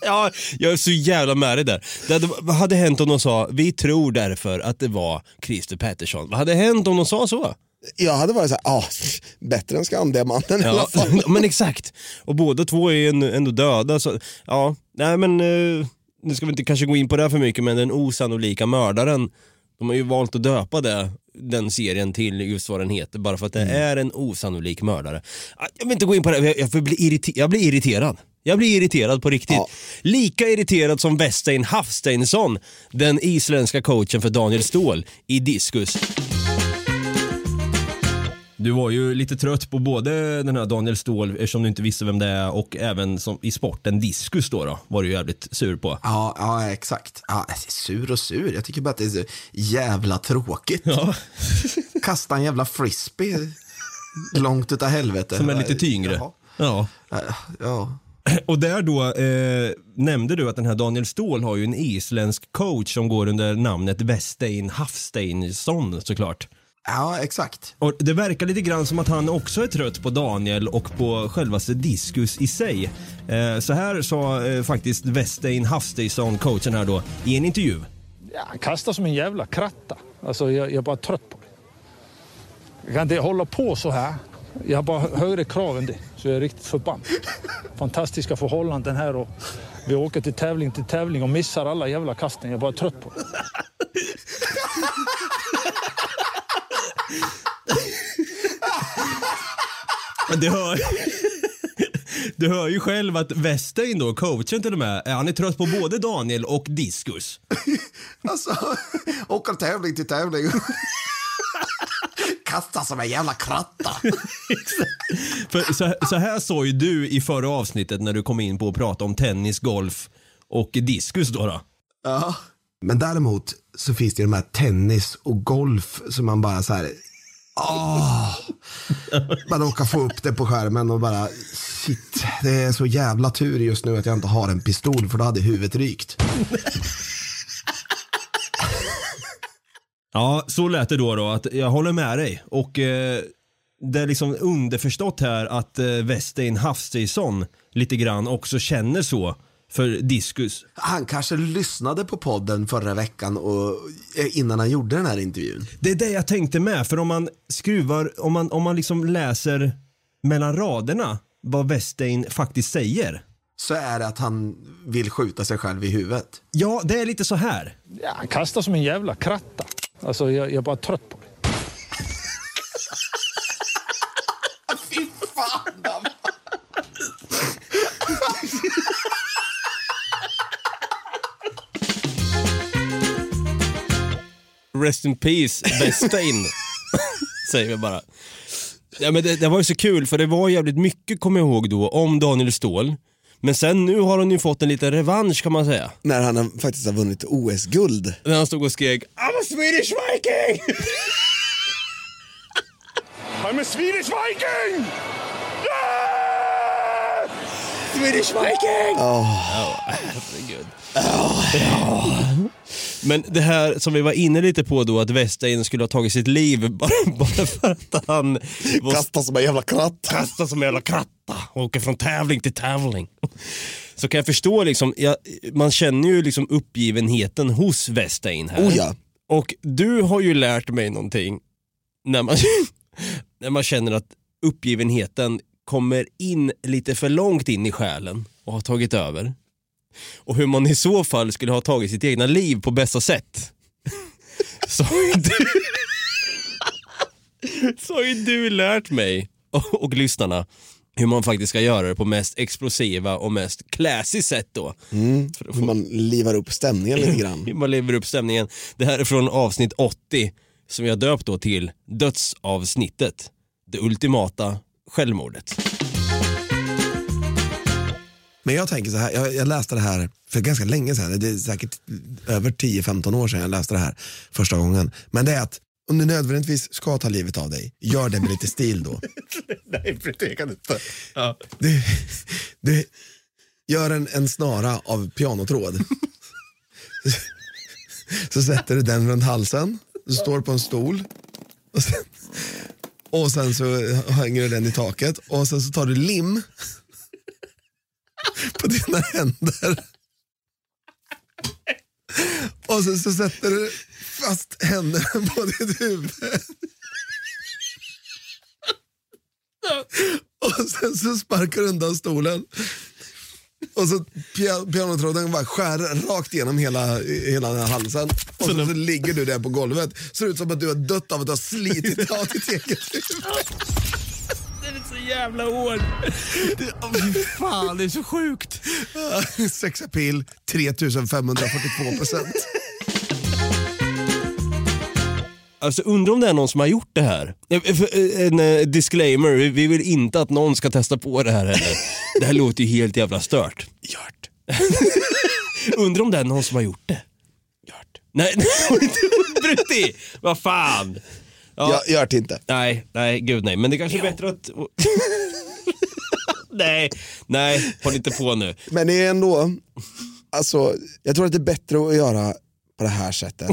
Ja, jag är så jävla med dig där. Det hade, vad hade hänt om de sa, vi tror därför att det var Christer Pettersson. Vad hade hänt om de sa så? Jag hade varit så här, ah, bättre än Skandiamannen i alla Ja, fall. men exakt. Och båda två är ju ändå, ändå döda. Så, ja, nej men eh, nu ska vi inte kanske gå in på det här för mycket, men den osannolika mördaren, de har ju valt att döpa det, den serien till just vad den heter, bara för att det är en osannolik mördare. Ah, Jag vill inte gå in på det, jag, jag, får bli irriter- jag blir irriterad. Jag blir irriterad på riktigt. Lika irriterad som Westein Hafsteinsson, den isländska coachen för Daniel Ståhl i diskus. Du var ju lite trött på både den här Daniel Ståhl, eftersom du inte visste vem det är, och även som i sporten diskus då, då var du jävligt sur på. Ja, ja exakt. Ja, sur och sur. Jag tycker bara att det är så jävla tråkigt. Kasta en jävla frisbee långt utav helvete. Som är lite tyngre. Jaha. Ja. Ja. Och där då eh, nämnde du att den här Daniel Ståhl har ju en isländsk coach som går under namnet Westein Hafsteinsson såklart. Ja, exakt. Och det verkar lite grann som att han också är trött på Daniel och på självaste diskus i sig. Eh, så här sa eh, faktiskt Westein Hafsteinsson, coachen här då, i en intervju. Ja, han kastar som en jävla kratta. Alltså, jag, jag är bara trött på det. Jag kan inte hålla på så här. Jag har bara högre krav än det, så jag är riktigt förbannad. Fantastiska förhållanden här och vi åker till tävling till tävling och missar alla jävla kasten. Jag är bara trött på det. Det hör... Du hör ju själv att Westein då, coachen till och med, han är trött på både Daniel och diskus. Alltså, åker tävling till tävling. Kasta som en jävla kratta. För så, så här sa ju du i förra avsnittet när du kom in på att prata om tennis, golf och diskus då. då. Ja. Men däremot så finns det ju de här tennis och golf som man bara så här. Åh, man råkar få upp det på skärmen och bara shit, det är så jävla tur just nu att jag inte har en pistol för då hade huvudet rykt. Ja, så lät det då, då att jag håller med dig. Och eh, det är liksom underförstått här att eh, Westein Hafsteinsson lite grann också känner så för diskus. Han kanske lyssnade på podden förra veckan och, eh, innan han gjorde den här intervjun. Det är det jag tänkte med, för om man skruvar, om man, om man liksom läser mellan raderna vad Westein faktiskt säger. Så är det att han vill skjuta sig själv i huvudet. Ja, det är lite så här. Ja, han kastar som en jävla kratta. Alltså, jag, jag är bara trött på det. Rest in peace, Westein. Säger vi bara. Ja, men det, det var ju så kul för det var jävligt mycket, kommer jag ihåg då, om Daniel Ståhl. Men sen nu har han ju fått en liten revansch kan man säga. När han har- faktiskt har vunnit OS-guld. När han stod och skrek I'm a Swedish Viking! I'm a Swedish Viking! Swedish Viking! Oh. Ja, herregud. Ja. Men det här som vi var inne lite på då, att Westein skulle ha tagit sitt liv bara, bara för att han... var- som en jävla kratta. Kasta som en jävla kratta. och Åker från tävling till tävling. Så kan jag förstå liksom, jag, man känner ju liksom uppgivenheten hos Westein här. Oh ja. Och du har ju lärt mig någonting när man, när man känner att uppgivenheten kommer in lite för långt in i själen och har tagit över. Och hur man i så fall skulle ha tagit sitt egna liv på bästa sätt. Så har ju du, så har ju du lärt mig och, och lyssnarna hur man faktiskt ska göra det på mest explosiva och mest classy sätt då. Mm. Hur man livar upp stämningen lite grann. Hur man lever upp stämningen. Det här är från avsnitt 80 som jag döpt då till dödsavsnittet. Det ultimata självmordet. Men jag tänker så här, jag, jag läste det här för ganska länge sedan, det är säkert över 10-15 år sedan jag läste det här första gången. Men det är att om du nödvändigtvis ska ta livet av dig, gör det med lite stil då. Nej, för det kan inte. Ja. Du, du gör en, en snara av pianotråd. Så sätter du den runt halsen, du står på en stol och sen, och sen så hänger du den i taket och sen så tar du lim på dina händer. Och sen så sätter du fast händerna på ditt huvud. Och sen så sparkar du undan stolen. Och så pianotråden bara skär rakt igenom hela, hela den här halsen. Och så, så ligger du där på golvet. Ser ut som att du har dött av att du har slitit av ditt eget huvud. Det jävla. Det- åh, fy fan, det är så sjukt. Sexapil 3542 procent. Alltså undrar om det är någon som har gjort det här. Eh, för, eh, En eh, disclaimer, vi- vi vill inte att någon ska testa på det här heller. Det här låter ju helt jävla stört. Gjort. undrar om det är någon som har gjort det. Gjort. Nej, Brutti! Vad fan. Ja. Jag gör det inte. Nej, nej, gud nej. Men det kanske är bättre att... nej, nej, håll inte på nu. Men det är ändå, alltså, jag tror att det är bättre att göra på det här sättet.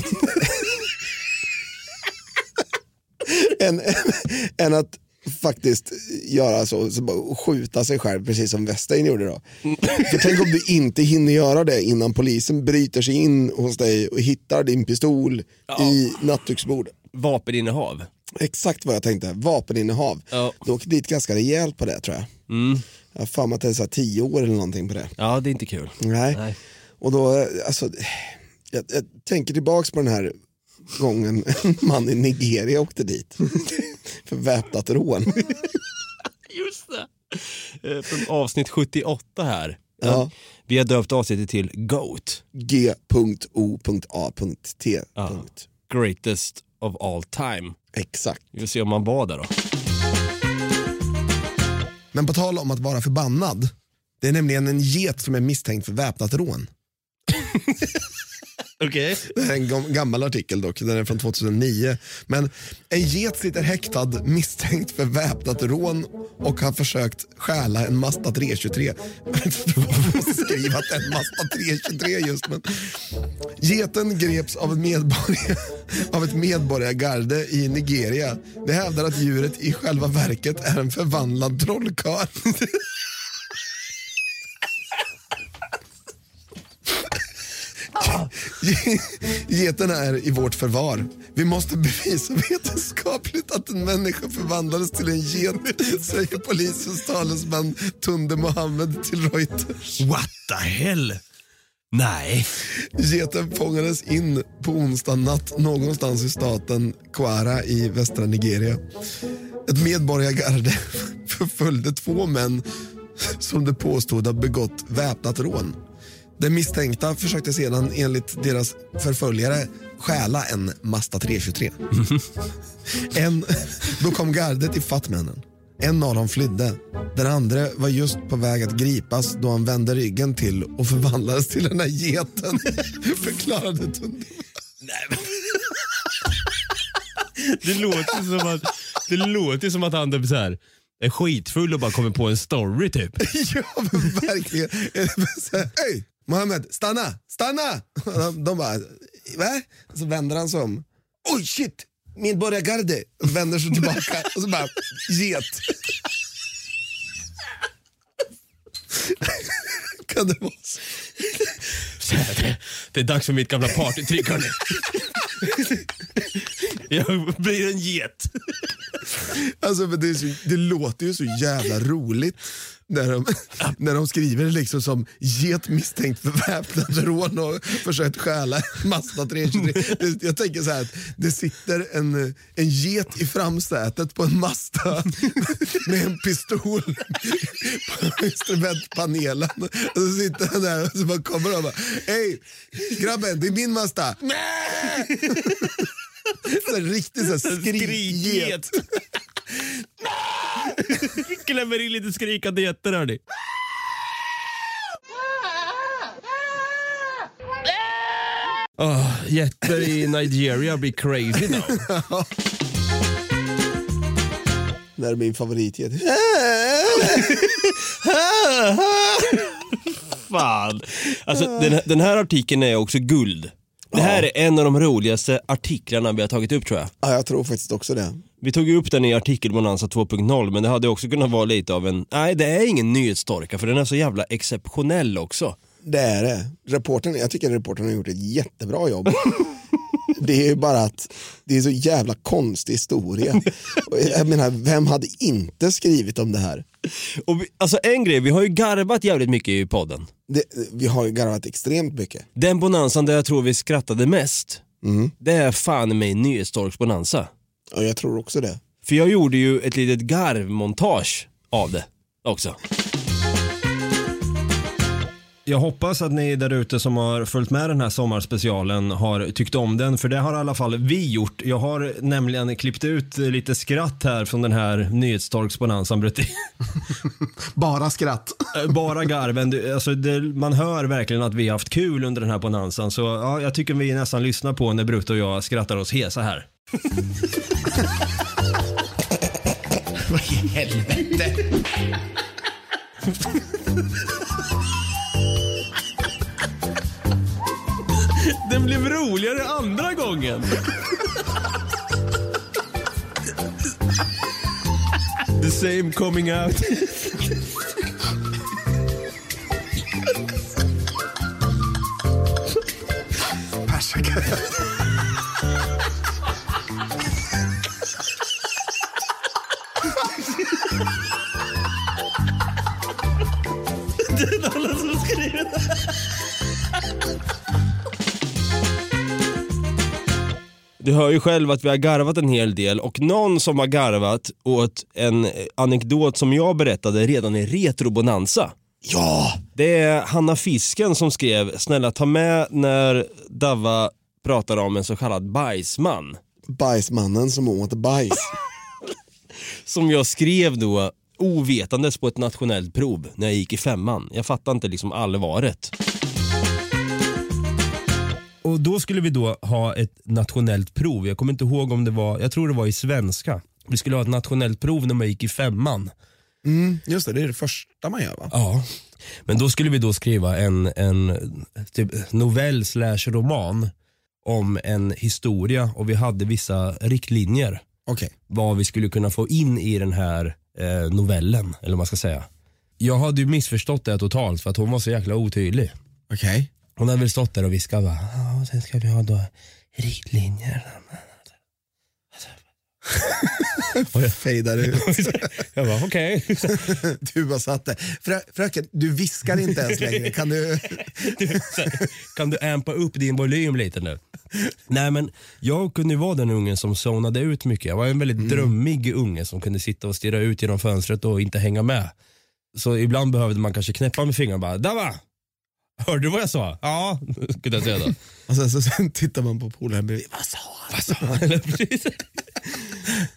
än, än, än att faktiskt göra så, så bara skjuta sig själv precis som Westein gjorde då. För tänk om du inte hinner göra det innan polisen bryter sig in hos dig och hittar din pistol i nattduksbordet. Vapeninnehav. Exakt vad jag tänkte, vapeninnehav. Ja. Du åker dit ganska rejält på det tror jag. Mm. Jag har för mig att det är så här tio år eller någonting på det. Ja, det är inte kul. Nej. Nej. Och då, alltså, jag, jag tänker tillbaks på den här gången en man i Nigeria åkte dit för väpnat rån. Just det. Eh, Från avsnitt 78 här. Ja. Vi har döpt avsnittet till GOAT. G.O.A.T. Ja. Greatest of all time. Exakt. Vi får se om man var där då. Men på tal om att vara förbannad. Det är nämligen en get som är misstänkt för väpnat rån. Okay. Det är en gammal artikel dock, den är från 2009. Men en get sitter häktad misstänkt för väpnat rån och har försökt stjäla en Mazda 323. Jag vet inte varför jag skriver, att det är en Mazda 323 just men. Geten greps av, medborgare, av ett medborgargarde i Nigeria. Det hävdar att djuret i själva verket är en förvandlad trollkarl. Geten är i vårt förvar. Vi måste bevisa vetenskapligt att en människa förvandlades till en get, säger polisens talesman Tunde Mohammed till Reuters. What the hell? Nej. Geten fångades in på onsdag natt någonstans i staten Kwara i västra Nigeria. Ett medborgargarde förföljde två män som det påstod ha begått väpnat rån. Den misstänkta försökte sedan enligt deras förföljare stjäla en Mazda 323. En, då kom gardet i männen. En av dem flydde. Den andra var just på väg att gripas då han vände ryggen till och förvandlades till den här geten, förklarade Tunde. Det låter som att, det låter som att han typ så här är skitfull och bara kommer på en story typ. ja, men verkligen. Hej, Mohammed, stanna, stanna! De, de bara, va? Så vänder han sig om. Oj, shit, medborgargarde. Och Vänder sig tillbaka och så bara, get. kan det vara så? Det, är dags för mitt gamla partytrick hörni. Jag blir en get. Alltså, men det, så, det låter ju så jävla roligt när de, när de skriver liksom som get misstänkt för väpnat rån och försökt stjäla Mazda 323. Det, jag tänker så här att det sitter en, en get i framsätet på en Mazda med en pistol på instrumentpanelen. Och så sitter han där och så bara kommer och bara Hej grabben, det är min Mazda. Så här, riktigt så här skrikget. Klämmer in lite skrikande getter hörni. Oh, getter i Nigeria blir crazy now. Det är min favoritget. Fan. Alltså, den, den här artikeln är också guld. Det här är en av de roligaste artiklarna vi har tagit upp tror jag. Ja, jag tror faktiskt också det. Vi tog ju upp den i artikelbonanza 2.0 men det hade också kunnat vara lite av en, nej det är ingen nyhetstorka för den är så jävla exceptionell också. Det är det. Reportern, jag tycker reportern har gjort ett jättebra jobb. Det är ju bara att det är så jävla konstig historia. Jag menar, vem hade inte skrivit om det här? Och vi, alltså en grej, vi har ju garvat jävligt mycket i podden. Det, vi har ju garvat extremt mycket. Den bonanzan där jag tror vi skrattade mest, Mm. det är fan mig nyhetstorks bonanza. Ja, jag tror också det. För jag gjorde ju ett litet garvmontage av det också. Jag hoppas att ni där ute som har följt med den här sommarspecialen har tyckt om den, för det har i alla fall vi gjort. Jag har nämligen klippt ut lite skratt här från den här nyhetstorksbonanzan. Brutti. Bara skratt. Eh, Bara garven. Alltså det, man hör verkligen att vi har haft kul under den här bonanzan. Så ja, jag tycker vi nästan lyssnar på när Brutte och jag skrattar oss hesa här. Vad i helvete? Den blev roligare andra gången. The same coming out. Du hör ju själv att vi har garvat en hel del och någon som har garvat åt en anekdot som jag berättade redan i Retrobonanza. Ja! Det är Hanna Fisken som skrev, snälla ta med när Dava pratar om en så kallad bajsman. Bajsmannen som åt bajs. Som jag skrev då ovetandes på ett nationellt prov när jag gick i femman. Jag fattade inte liksom allvaret. Och då skulle vi då ha ett nationellt prov. Jag kommer inte ihåg om det var, jag tror det var i svenska. Vi skulle ha ett nationellt prov när man gick i femman. Mm, just det, det är det första man gör va? Ja. Men då skulle vi då skriva en, en typ novell slash roman om en historia och vi hade vissa riktlinjer. Okay. Vad vi skulle kunna få in i den här eh, novellen, eller vad man ska säga. Jag hade ju missförstått det totalt för att hon var så jäkla otydlig. Okej. Hon hade väl stått där och viskat bara, ja, och sen ska vi ha då riktlinjer. Fejdar ut. jag bara okej. Du bara satt där. Frö, fröken, du viskar inte ens längre. Kan du? kan du ampa upp din volym lite nu? Nej men jag kunde ju vara den ungen som zonade ut mycket. Jag var en väldigt drömmig unge som kunde sitta och stirra ut genom fönstret och inte hänga med. Så ibland behövde man kanske knäppa med fingrarna bara, Dava! Hörde du vad jag sa? Ja, kunde jag säga då. Och sen, så, sen tittar man på polaren bredvid. Vad sa han? Vad sa han? Eller precis.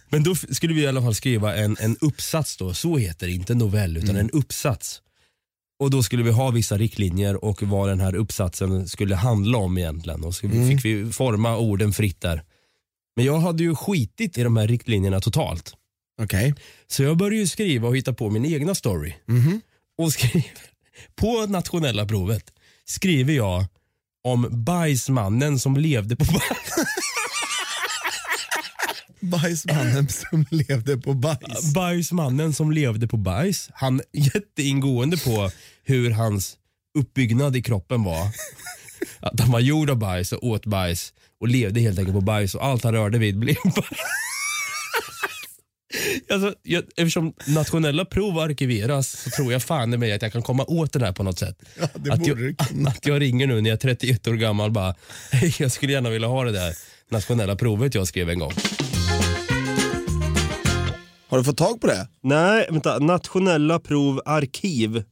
Men då skulle vi i alla fall skriva en, en uppsats då, så heter det, inte novell utan en uppsats. Och då skulle vi ha vissa riktlinjer och vad den här uppsatsen skulle handla om egentligen. Och så Mm. fick vi forma orden fritt där. Men jag hade ju skitit i de här riktlinjerna totalt. Okej. Så jag började ju skriva och hitta på min egna story. Mhm. Och skriver, på nationella provet skriver jag om bajsmannen som levde på bajs. Bajsmannen som levde på bajs. Bajsmannen som levde på bajs. Han jätteingående på hur hans uppbyggnad i kroppen var. Att han var gjord av bajs och åt bajs och levde helt enkelt på bajs och allt han rörde vid blev bajs. Alltså, jag, eftersom nationella prov arkiveras så tror jag fan i mig att jag kan komma åt det där på något sätt. det att, borde jag, kunna. att jag ringer nu när jag är 31 år gammal bara, hej jag skulle gärna vilja ha det där nationella provet jag skrev en gång. Har du fått tag på det? Nej, vänta. Nationella prov arkiv.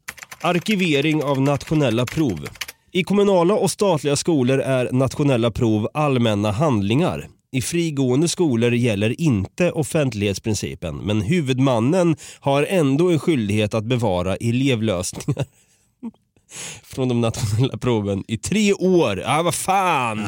Arkivering av nationella prov. I kommunala och statliga skolor är nationella prov allmänna handlingar. I frigående skolor gäller inte offentlighetsprincipen, men huvudmannen har ändå en skyldighet att bevara elevlösningar från de nationella proven i tre år. Ja, vad fan!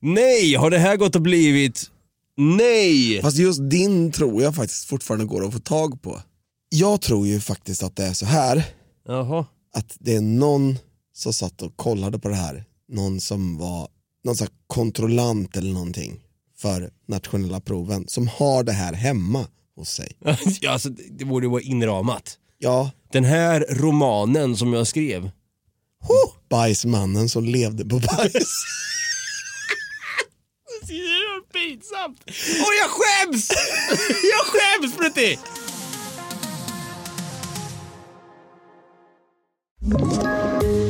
Nej, har det här gått och blivit... Nej! Fast just din tror jag faktiskt fortfarande går att få tag på. Jag tror ju faktiskt att det är så här Jaha. att det är någon som satt och kollade på det här. Någon som var någon sån kontrollant eller någonting för nationella proven som har det här hemma hos sig. ja, alltså, det det borde vara inramat. Ja, Den här romanen som jag skrev. bajsmannen som levde på bajs. Det är pinsamt. Och jag skäms! Jag skäms Brutti!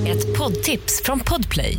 Ett poddtips från Podplay.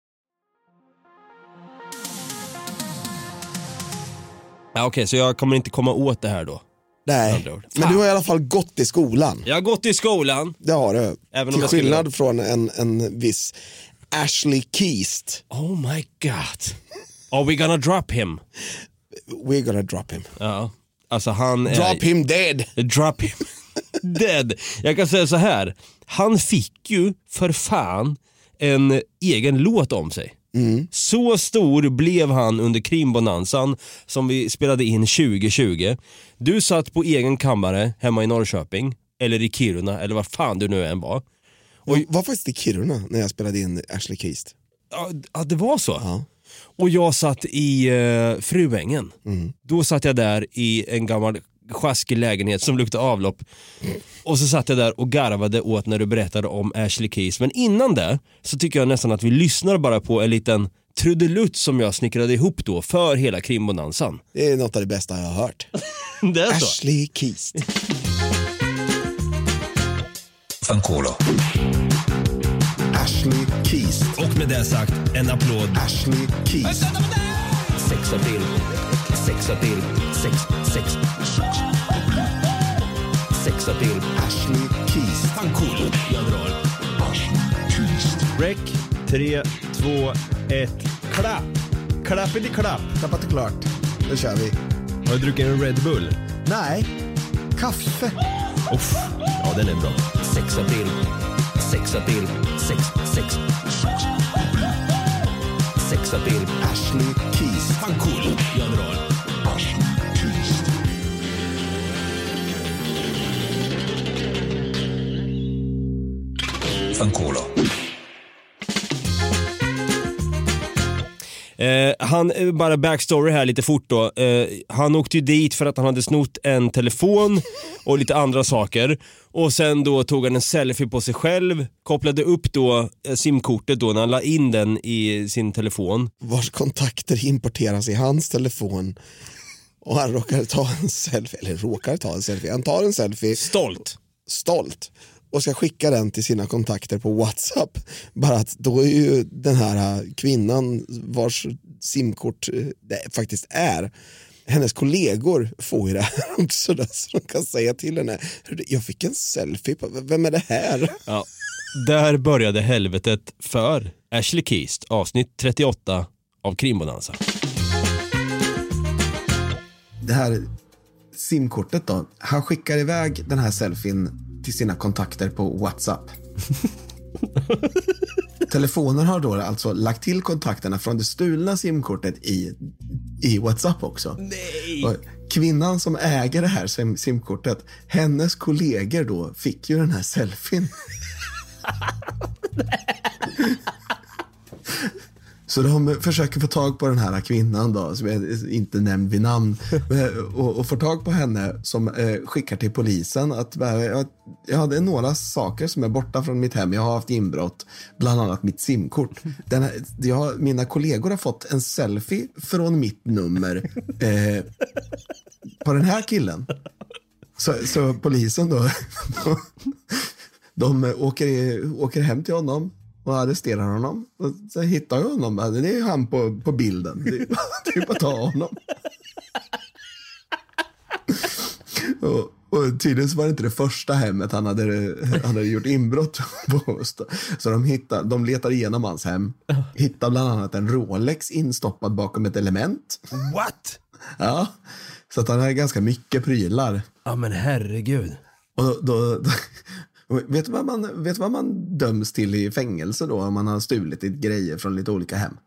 Ja, Okej, så jag kommer inte komma åt det här då? Nej, men du har i alla fall gått i skolan. Jag har gått i skolan. Det har du. Även om Till jag skulle- skillnad från en, en viss Ashley Keast. Oh my god. Are we gonna drop him? We're gonna drop him. Ja, alltså han är... Drop him dead. Drop him dead. Jag kan säga så här. Han fick ju för fan en egen låt om sig. Så stor blev han under krimbonanzan som vi spelade in 2020. Du satt på egen kammare hemma i Norrköping, eller i Kiruna, eller var fan du nu än var. Och var faktiskt i Kiruna när jag spelade in Ashley Keast. Ja, ja det var så? Ja. Och jag satt i eh, Fruängen. Mm. Då satt jag där i en gammal sjaskig lägenhet som luktade avlopp. Och så satt jag där och garvade åt när du berättade om Ashley Keys. Men innan det så tycker jag nästan att vi lyssnar bara på en liten trudelutt som jag snickrade ihop då för hela krimbonanzan. Det är något av det bästa jag har hört. Det är så? Ashley Keys. Fanculo. Ashley Keys. Och med det sagt, en applåd. Ashley Keys. Sexa till, sexa till, sex, sex, sexa till. Ashley Keys. Fanculo. Jag drar. Rec, 3, 2, 1, klapp! Klappity klapp! Klappat och klart. Då kör vi. Har du druckit en Red Bull? Nej, kaffe. Uff, ja den är bra. Sexa till, sexa till, sex, sex. Sexa till. Ashley Keys. Fanculo. Fanculo. Eh, han, eh, bara backstory här lite fort då. Eh, han åkte ju dit för att han hade snott en telefon och lite andra saker. Och sen då tog han en selfie på sig själv, kopplade upp då eh, simkortet då när han la in den i sin telefon. Vars kontakter importeras i hans telefon. Och han råkar ta en selfie, eller råkar ta en selfie, han tar en selfie. Stolt. Stolt. Och ska skicka den till sina kontakter på WhatsApp. Bara att då är ju den här äh, kvinnan vars simkort äh, det faktiskt är, hennes kollegor får ju det här också. Då, så de kan säga till henne, "Hörru, jag fick en selfie, på, vem är det här? Ja. Där började helvetet för Ashley Keys, avsnitt 38 av Krimbonanza. Det här simkortet då, han skickar iväg den här selfien till sina kontakter på WhatsApp. Telefonen har då alltså lagt till kontakterna från det stulna simkortet i, i WhatsApp också. Nej. Och kvinnan som äger det här sim- simkortet, hennes kollegor då fick ju den här selfien. Så de försöker få tag på den här kvinnan då, som är inte nämnd vid namn, och, och får tag på henne som eh, skickar till polisen att eh, jag, hade några saker som är borta från mitt hem. Jag har haft inbrott, bland annat mitt simkort. Den här, jag, mina kollegor har fått en selfie från mitt nummer eh, på den här killen. Så, så polisen då, de åker, åker hem till honom och arresterar honom. Och så hittar jag honom. Det är han på, på bilden. Det är, bara att ta honom. Och, och tydligen var det inte det första hemmet han hade, han hade gjort inbrott på. Så de, hittar, de letar igenom hans hem. Hittar bland annat en Rolex instoppad bakom ett element. What? Ja, så att han har ganska mycket prylar. Ja men herregud. Och då, då, vet, du vad man, vet vad man döms till i fängelse då om man har stulit lite grejer från lite olika hem?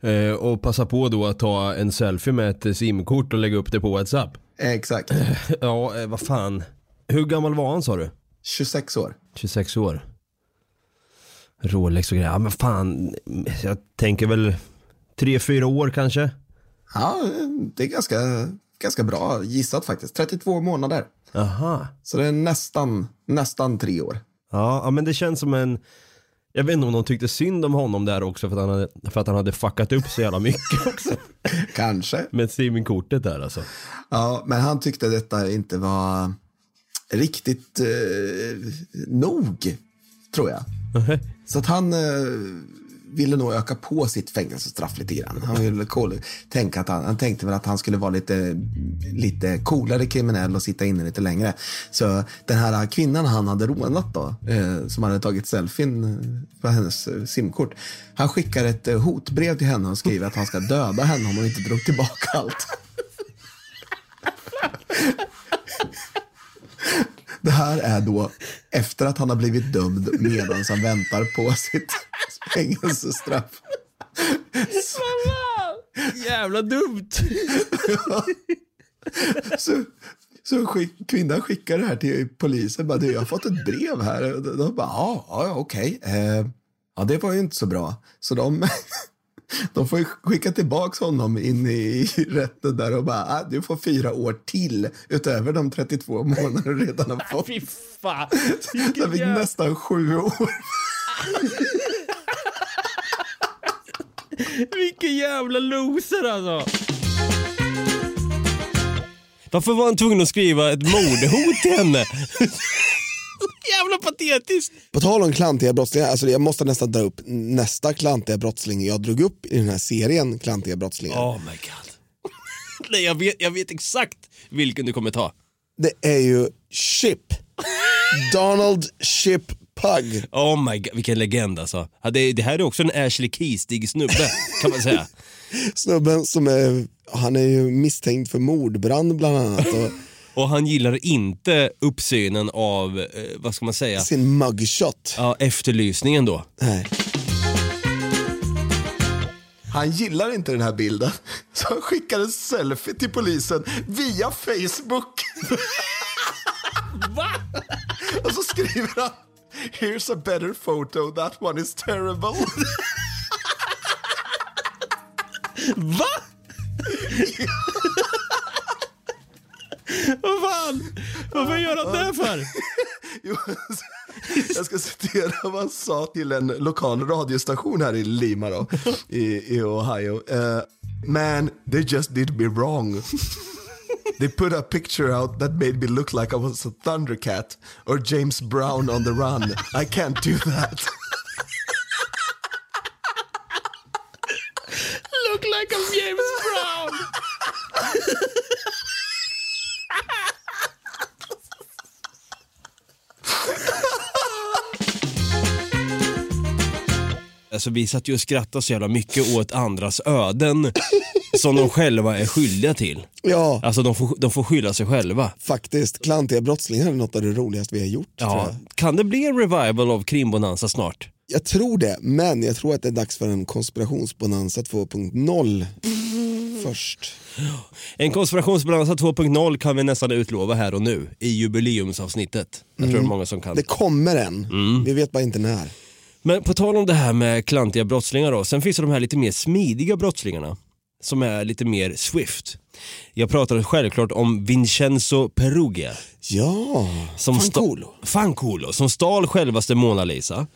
Eh, och passa på då att ta en selfie med ett simkort och lägga upp det på WhatsApp. Exakt. Ja, eh, vad fan. Hur gammal var han sa du? 26 år. 26 år. Rolex och grejer. Ja men fan, jag tänker väl 3-4 år kanske. Ja, det är ganska, ganska bra gissat faktiskt. 32 månader. Aha. Så det är nästan, nästan tre år. Ja, men det känns som en... Jag vet inte om de tyckte synd om honom där också för att han hade, för att han hade fuckat upp så jävla mycket också. Kanske. Med simkortet där alltså. Ja, men han tyckte detta inte var riktigt eh, nog, tror jag. Så att han eh, ville nog öka på sitt fängelsestraff lite grann. Han, ville cool, tänka att han, han tänkte väl att han skulle vara lite, lite coolare kriminell och sitta inne lite längre. Så den här kvinnan han hade rånat då, eh, som hade tagit selfien eh, på hennes eh, simkort. Han skickar ett eh, hotbrev till henne och skriver att han ska döda henne om hon inte drog tillbaka allt. Det här är då efter att han har blivit dömd medan han väntar på sitt fängelsestraff. Jävla dumt. ja. Så, så skick, kvinnan skickar det här till polisen. Bara, du, jag har fått ett brev här. De bara, ja, ja okej. Eh, ja, det var ju inte så bra. Så de, De får ju skicka tillbaka honom in i rätten där och bara, ah, du får fyra år till utöver de 32 månader du redan har fått. Fy fan. Jag fick nästan sju år. Vilken jävla loser alltså. Varför var han tvungen att skriva ett mordhot till henne? jävla patetiskt. På tal om klantiga brottslingar, alltså jag måste nästan dra upp nästa klantiga brottsling jag drog upp i den här serien klantiga brottslingar. Oh my god. Nej, jag vet, jag vet exakt vilken du kommer ta. Det är ju Chip. Donald Chip Pug. Oh my god, vilken legend alltså. Ja, det, det här är också en Ashley Keestig snubbe kan man säga. Snubben som är, han är ju misstänkt för mordbrand bland annat. Och Och han gillar inte uppsynen av, eh, vad ska man säga? sin mugshot. Ja, efterlysningen då. Nej. Han gillar inte den här bilden, så han skickar en selfie till polisen via Facebook. Va? Och så skriver han Here's a better photo, that one is terrible. Va? Vad fan? Varför gör han det för? Jag ska citera vad han sa till en lokal radiostation här i Lima då, i, i Ohio. Uh, Man, they just did me wrong. They put a picture out that made me look like I was a Thundercat or James Brown on the run. I can't do that. Look like a James Alltså vi satt ju och skrattade så jävla mycket åt andras öden som de själva är skyldiga till. Ja, Alltså de får, de får skylla sig själva. faktiskt. Klantiga brottslingar är något av det roligaste vi har gjort. Ja. Kan det bli en revival av Krimbonanza snart? jag tror det, men jag tror att det är dags för en konspirationsbonanza 2.0 först. En konspirationsbonanza 2.0 kan vi nästan utlova här och nu i jubileumsavsnittet. Jag tror det är många som kan. Det kommer en, vi vet bara inte när. Men på tal om det här med klantiga brottslingar då, sen finns det de här lite mer smidiga brottslingarna som är lite mer swift. Jag pratar självklart om Vincenzo Perugia. Ja, Som Fanculo. Fanculo, som stal självaste Mona Lisa.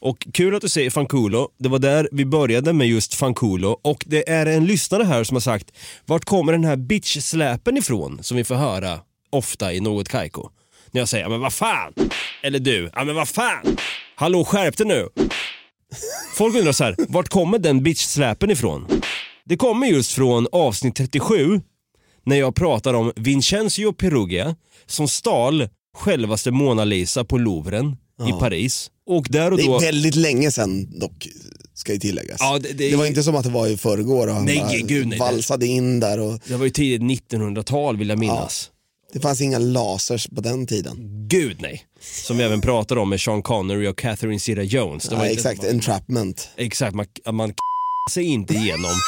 Och kul att du säger Fanculo, det var där vi började med just Fanculo och det är en lyssnare här som har sagt vart kommer den här bitch-släpen ifrån som vi får höra ofta i Något Kaiko? När jag säger, "Ja, men vad fan? Eller du, ja men vad fan? Hallå skärp dig nu! Folk undrar så här, vart kommer den bitch-släpen ifrån? Det kommer just från avsnitt 37 när jag pratar om Vincenzo Perugia som stal självaste Mona Lisa på Louvren i Paris. Och där och Det då... är väldigt länge sedan dock, ska ju tilläggas. Ja, det- det- var inte som att det var i förrgår och han Nej, gud, nej. valsade in där. Och Det var ju tidigt 1900-tal vill jag minnas. Det fanns inga lasers på den tiden. Gud nej. Som vi även pratade om med Sean Connery och Catherine Zeta-Jones. Det Ja, exakt, entrapment. Exakt, man, man sig inte igenom.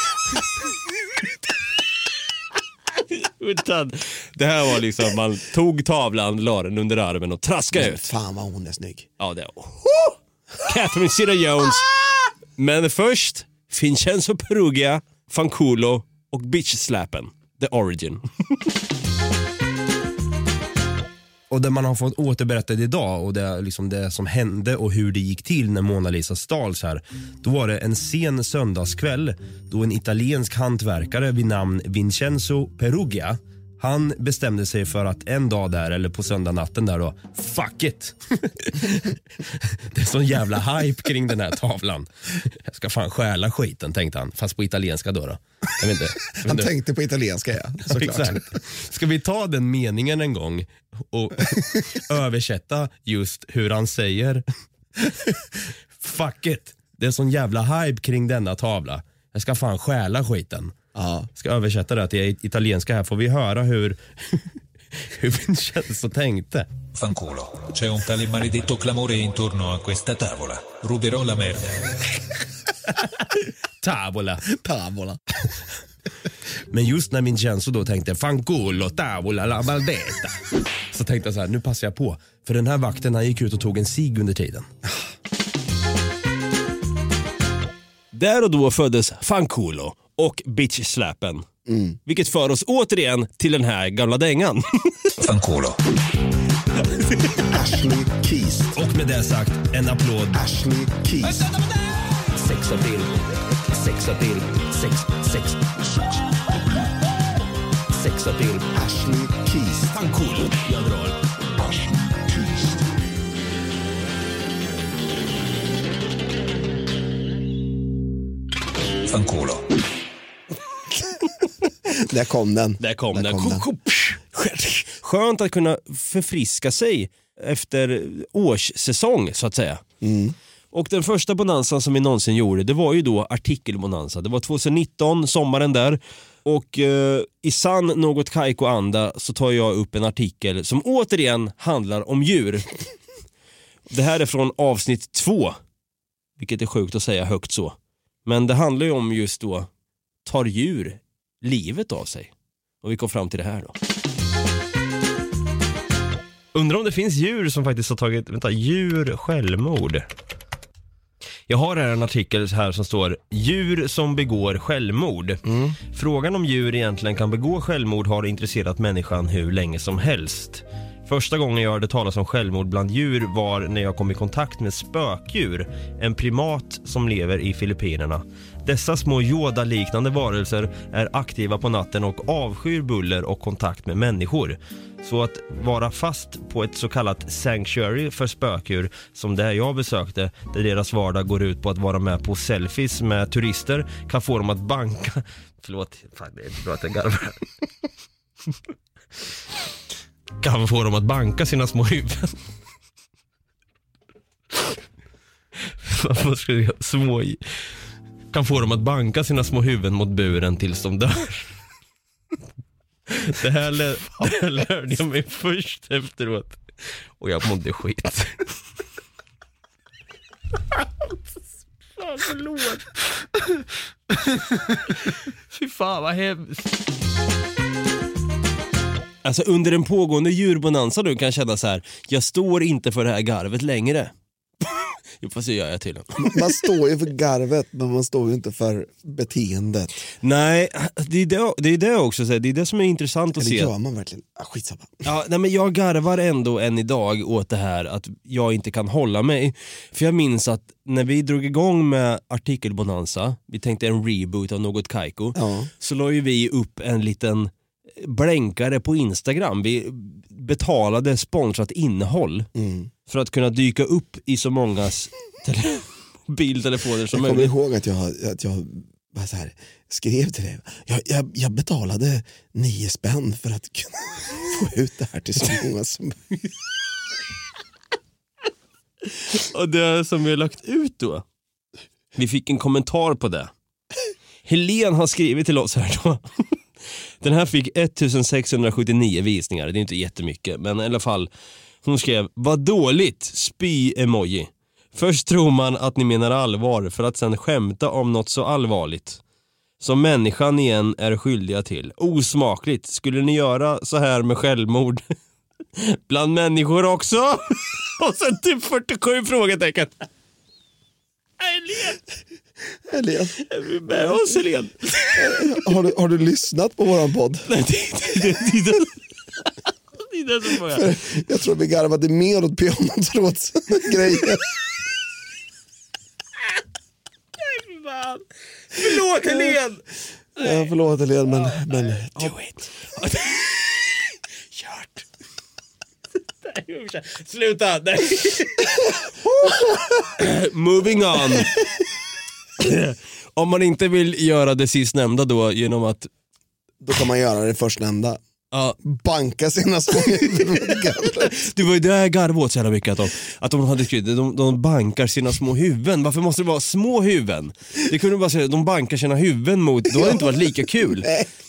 Utan det här var liksom, man tog tavlan, la den under armen och traskade ut. Fan vad hon är snygg. Ja, det Catherine Zeta-Jones. Men först, Vincenzo Perugia, Fanculo och Bitch-slappen. The Origin. Och det man har fått återberättat idag och det, liksom det som hände och hur det gick till när Mona Lisa stals här. Då var det en sen söndagskväll då en italiensk hantverkare vid namn Vincenzo Perugia han bestämde sig för att en dag där, eller på söndagnatten där då, fuck it. det är sån jävla hype kring den här tavlan. Jag ska fan stjäla skiten tänkte han, fast på italienska då. då. Jag vet inte. Jag vet Han tänkte på italienska ja, såklart. Exakt. Ska vi ta den meningen en gång och översätta just hur han säger Fuck it, det är sån jävla hype kring denna tavla. Jag ska fan stjäla skiten. Ja. Ska översätta det till italienska här får vi höra hur, hur Vincenzo tänkte. Fanculo, c'è un tale maledetto clamore intorno a questa tavola. Ruberò la merda. Tavola. Tavola. Men just när Vincenzo då tänkte fanculo, tavola, la maldetta. Så tänkte jag så här, nu passar jag på. För den här vakten han gick ut och tog en cigg under tiden. Där och då föddes Fanculo och Bitch-släpen. Mm. Vilket för oss återigen till den här gamla dängan. Fanculo. Ashley Keys. Och med det sagt, en applåd. Ashley Keys. Sex appeal, sex appeal, sex, sex, sex appeal. Ashley Keys. Fan cool, jag drar. Fanculo. Där kom den. Där kom Där den. kom den. Skönt att kunna förfriska sig efter årssäsong så att säga. Mm. Och den första bonanzan som vi någonsin gjorde, det var ju då artikelbonanza. Det var 2019, sommaren där. Och eh, i sann något Kaiko-anda så tar jag upp en artikel som återigen handlar om djur. Det här är från avsnitt två, vilket är sjukt att säga högt så. Men det handlar ju om just då, tar djur livet av sig? Och vi kom fram till det här då. Undrar om det finns djur som faktiskt har tagit, vänta, djur självmord. Jag har här en artikel här som står djur som begår självmord. Frågan om djur egentligen kan begå självmord har intresserat människan hur länge som helst. Första gången jag hörde talas om självmord bland djur var när jag kom i kontakt med spökdjur, en primat som lever i Filippinerna. Dessa små Yoda-liknande varelser är aktiva på natten och avskyr buller och kontakt med människor. Så att vara fast på ett så kallat sanctuary för spökdjur som det jag besökte, där deras vardag går ut på att vara med på selfies med turister, kan få dem att banka... Förlåt, fan, det är inte bra att jag garvar. kan få dem att banka sina små huvuden. Vad ska jag små? Kan få dem att banka sina små huvuden mot buren tills de dör. Det här, lä- det här lärde jag mig först efteråt. Och jag mådde skit. Fan förlåt. Fy fan vad hemskt. Alltså under en pågående djurbonanza du kan känna så här, jag står inte för det här garvet längre. jo, fast det gör jag tydligen. Man står ju för garvet men man står ju inte för beteendet. Nej, det är det, det, är det också, så här, det är det som är intressant att Eller se. gör man verkligen? Ah, skitsamma. Ja, nej, men jag garvar ändå än idag åt det här att jag inte kan hålla mig. För jag minns att när vi drog igång med artikelbonanza, vi tänkte en reboot av något Kaiko, Ja. så la ju vi upp en liten blänkare på Instagram. Vi betalade sponsrat innehåll Mm. för att kunna dyka upp i så mångas tele- mobiltelefoner som Jag kommer möjligt. ihåg att jag, att jag bara så här, skrev till dig, jag, jag, jag betalade nio spänn för att kunna få ut det här till så många som Och det som vi har lagt ut då, vi fick en kommentar på det. Helen har skrivit till oss här då. Den här fick 1679 visningar, det är inte jättemycket, men i alla fall. Hon skrev, vad dåligt, spy-emoji. Först tror man att ni menar allvar för att sen skämta om något så allvarligt. Som människan igen är skyldiga till. Osmakligt, skulle ni göra så här med självmord? Bland människor också? Och sen typ 47 frågetecken. Vi med oss Helene? har du, har du lyssnat på våran podd? Nej, det, det, det, det, det är det som börjar. Jag tror vi garvade mer åt pianotrådsgrejen. Fan. Förlåt Helene! Ja, förlåt Helene men, men Do it. Kört. Sluta! Moving on. Om man inte vill göra det sistnämnda då genom att då kan man göra det förstnämnda. Ja. Banka sina små. Det var ju det jag garvade åt så jävla mycket, att de, att de hade skrivit de, de bankar sina små huvuden. Varför måste det vara små huvuden? Det kunde bara säga de bankar sina huvuden mot, då hade det inte varit lika kul.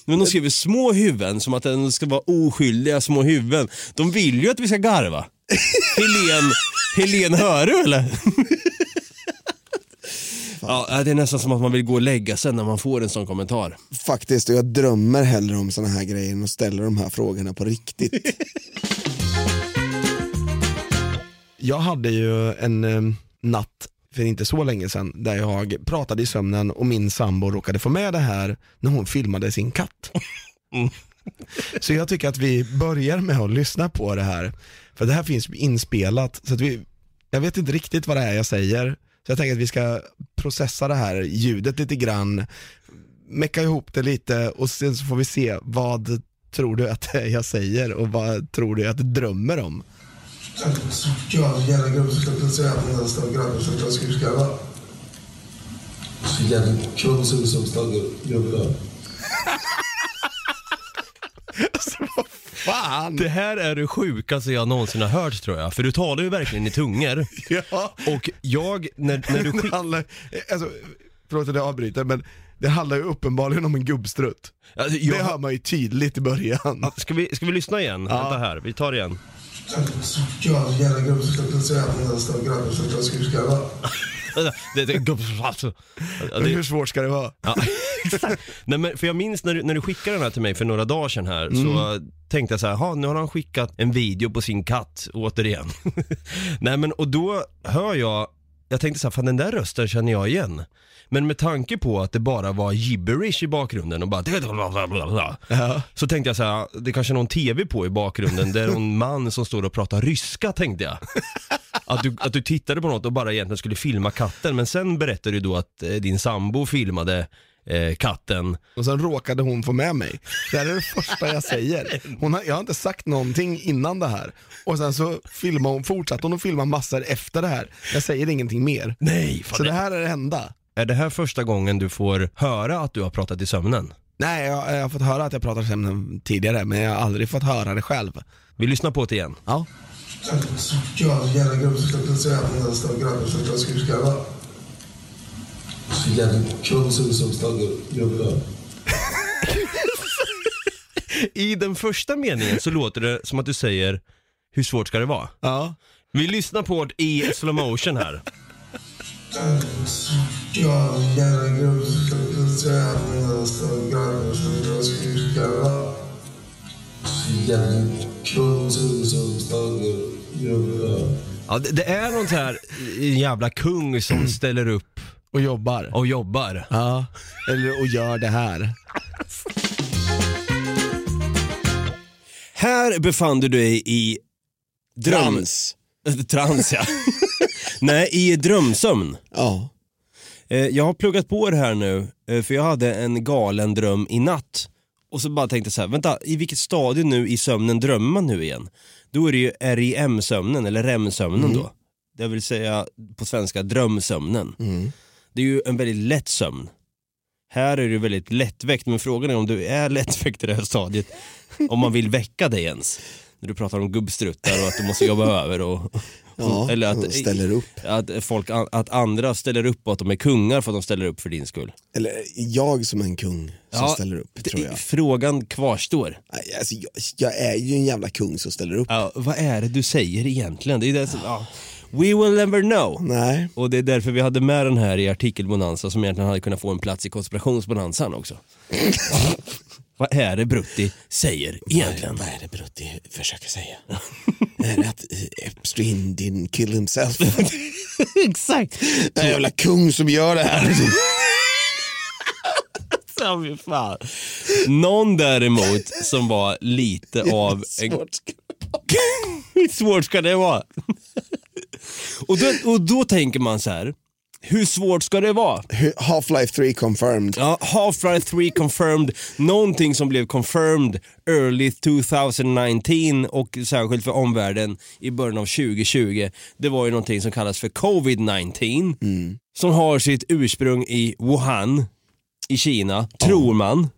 Men de skriver små huvuden som att det ska vara oskyldiga små huvuden. De vill ju att vi ska garva. Helen, Helen hör du eller? Ja, det är nästan som att man vill gå och lägga sig när man får en sån kommentar. Faktiskt, och jag drömmer hellre om såna här grejer än att ställa de här frågorna på riktigt. Jag hade ju en eh, natt för inte så länge sedan där jag pratade i sömnen och min sambo råkade få med det här när hon filmade sin katt. Så jag tycker att vi börjar med att lyssna på det här. För det här finns inspelat, så att vi, jag vet inte riktigt vad det är jag säger. Så jag tänker att vi ska processa det här ljudet lite grann, mecka ihop det lite och sen så får vi se vad tror du att jag säger och vad tror du att du drömmer om? Jag jag. Så jävla Fan! Det här är det sjukaste jag någonsin har hört tror jag, för du talar ju verkligen i tungor. Ja. Och jag, när, när du det skick... handlar, alltså, förlåt att jag avbryter men det handlar ju uppenbarligen om en gubbstrutt. Alltså, jag- Det hör man ju tydligt i början. Ska vi, ska vi lyssna igen? Vänta här, vi tar det igen. Det, det, alltså, hur svårt ska det vara? Ja, exakt. Nej, men för jag minns när du, när du skickade den här till mig för några dagar sedan här, Mm. så tänkte jag så här, "Ha, nu har han skickat en video på sin katt, återigen. Nej men, och då hör jag, jag tänkte så här, fan den där rösten känner jag igen. Men med tanke på att det bara var gibberish i bakgrunden och bara Så tänkte jag så här, det kanske är någon TV på i bakgrunden, det är någon man som står och pratar ryska tänkte jag. Att du, att du tittade på något och bara egentligen skulle filma katten, men sen berättade du då att eh, din sambo filmade eh, katten. Och sen råkade hon få med mig. Det här är det första jag säger. Hon har, jag har inte sagt någonting innan det här. Och sen så filmar hon, fortsatte hon att filma massor efter det här. Jag säger ingenting mer. Nej, fan Så det- det här är det enda. Är det här första gången du får höra att du har pratat i sömnen? Nej, jag, jag har fått höra att jag pratat om det tidigare, men jag har aldrig fått höra det själv. Vi lyssnar på det igen. Ja. I den första meningen så låter det som att du säger, hur svårt ska det vara? Ja. Vi lyssnar på det i slow motion här. Stora som gubbar. Ja, det, det är någon så här jävla kung som ställer upp Och jobbar. och jobbar. Ja, eller och gör det här. Här befann du dig i dröm... Trans. Trans ja. Nej, i drömsömn. Ja. Eh, Jag har pluggat på det här nu, eh, för jag hade en galen dröm i natt. Och så bara tänkte så här, vänta, i vilket stadie nu i sömnen drömmer man nu igen? Då är det ju REM-sömnen, eller REM-sömnen då. Det vill säga på svenska drömsömnen. Det är ju en väldigt lätt sömn. Här är det väldigt lättväckt, men frågan är om du är lättväckt i det här stadiet, om man vill väcka dig ens. När du pratar om gubbstruttar och att du måste jobba över och... Ja, eller att, ställer upp. Att, folk, att andra ställer upp och att de är kungar för att de ställer upp för din skull. Eller jag som en kung som Ja, ställer upp, tror jag. Frågan kvarstår. Alltså, jag. Jag är ju en jävla kung som ställer upp. Ja, vad är det du säger egentligen? Det är det som, ja. We will never know. Nej. Och det är därför vi hade med den här i artikelbonanza som egentligen hade kunnat få en plats i konspirationsbonanzan också. vad är det Brutti säger egentligen? Vad är det Brutti försöker säga? är det att eh, Epstein didn't kill himself? Exakt. Det är en jävla kung som gör det här. Så fan. Någon däremot som var lite av en... Svårt. Hur svårt ska det vara? och, då, och då tänker man så här. Hur svårt ska det vara? Half-Life 3 confirmed. Ja, Half-Life 3 confirmed, någonting som blev confirmed early 2019 och särskilt för omvärlden i början av 2020. Det var ju någonting som kallas för covid-19 som har sitt ursprung i Wuhan i Kina, tror man.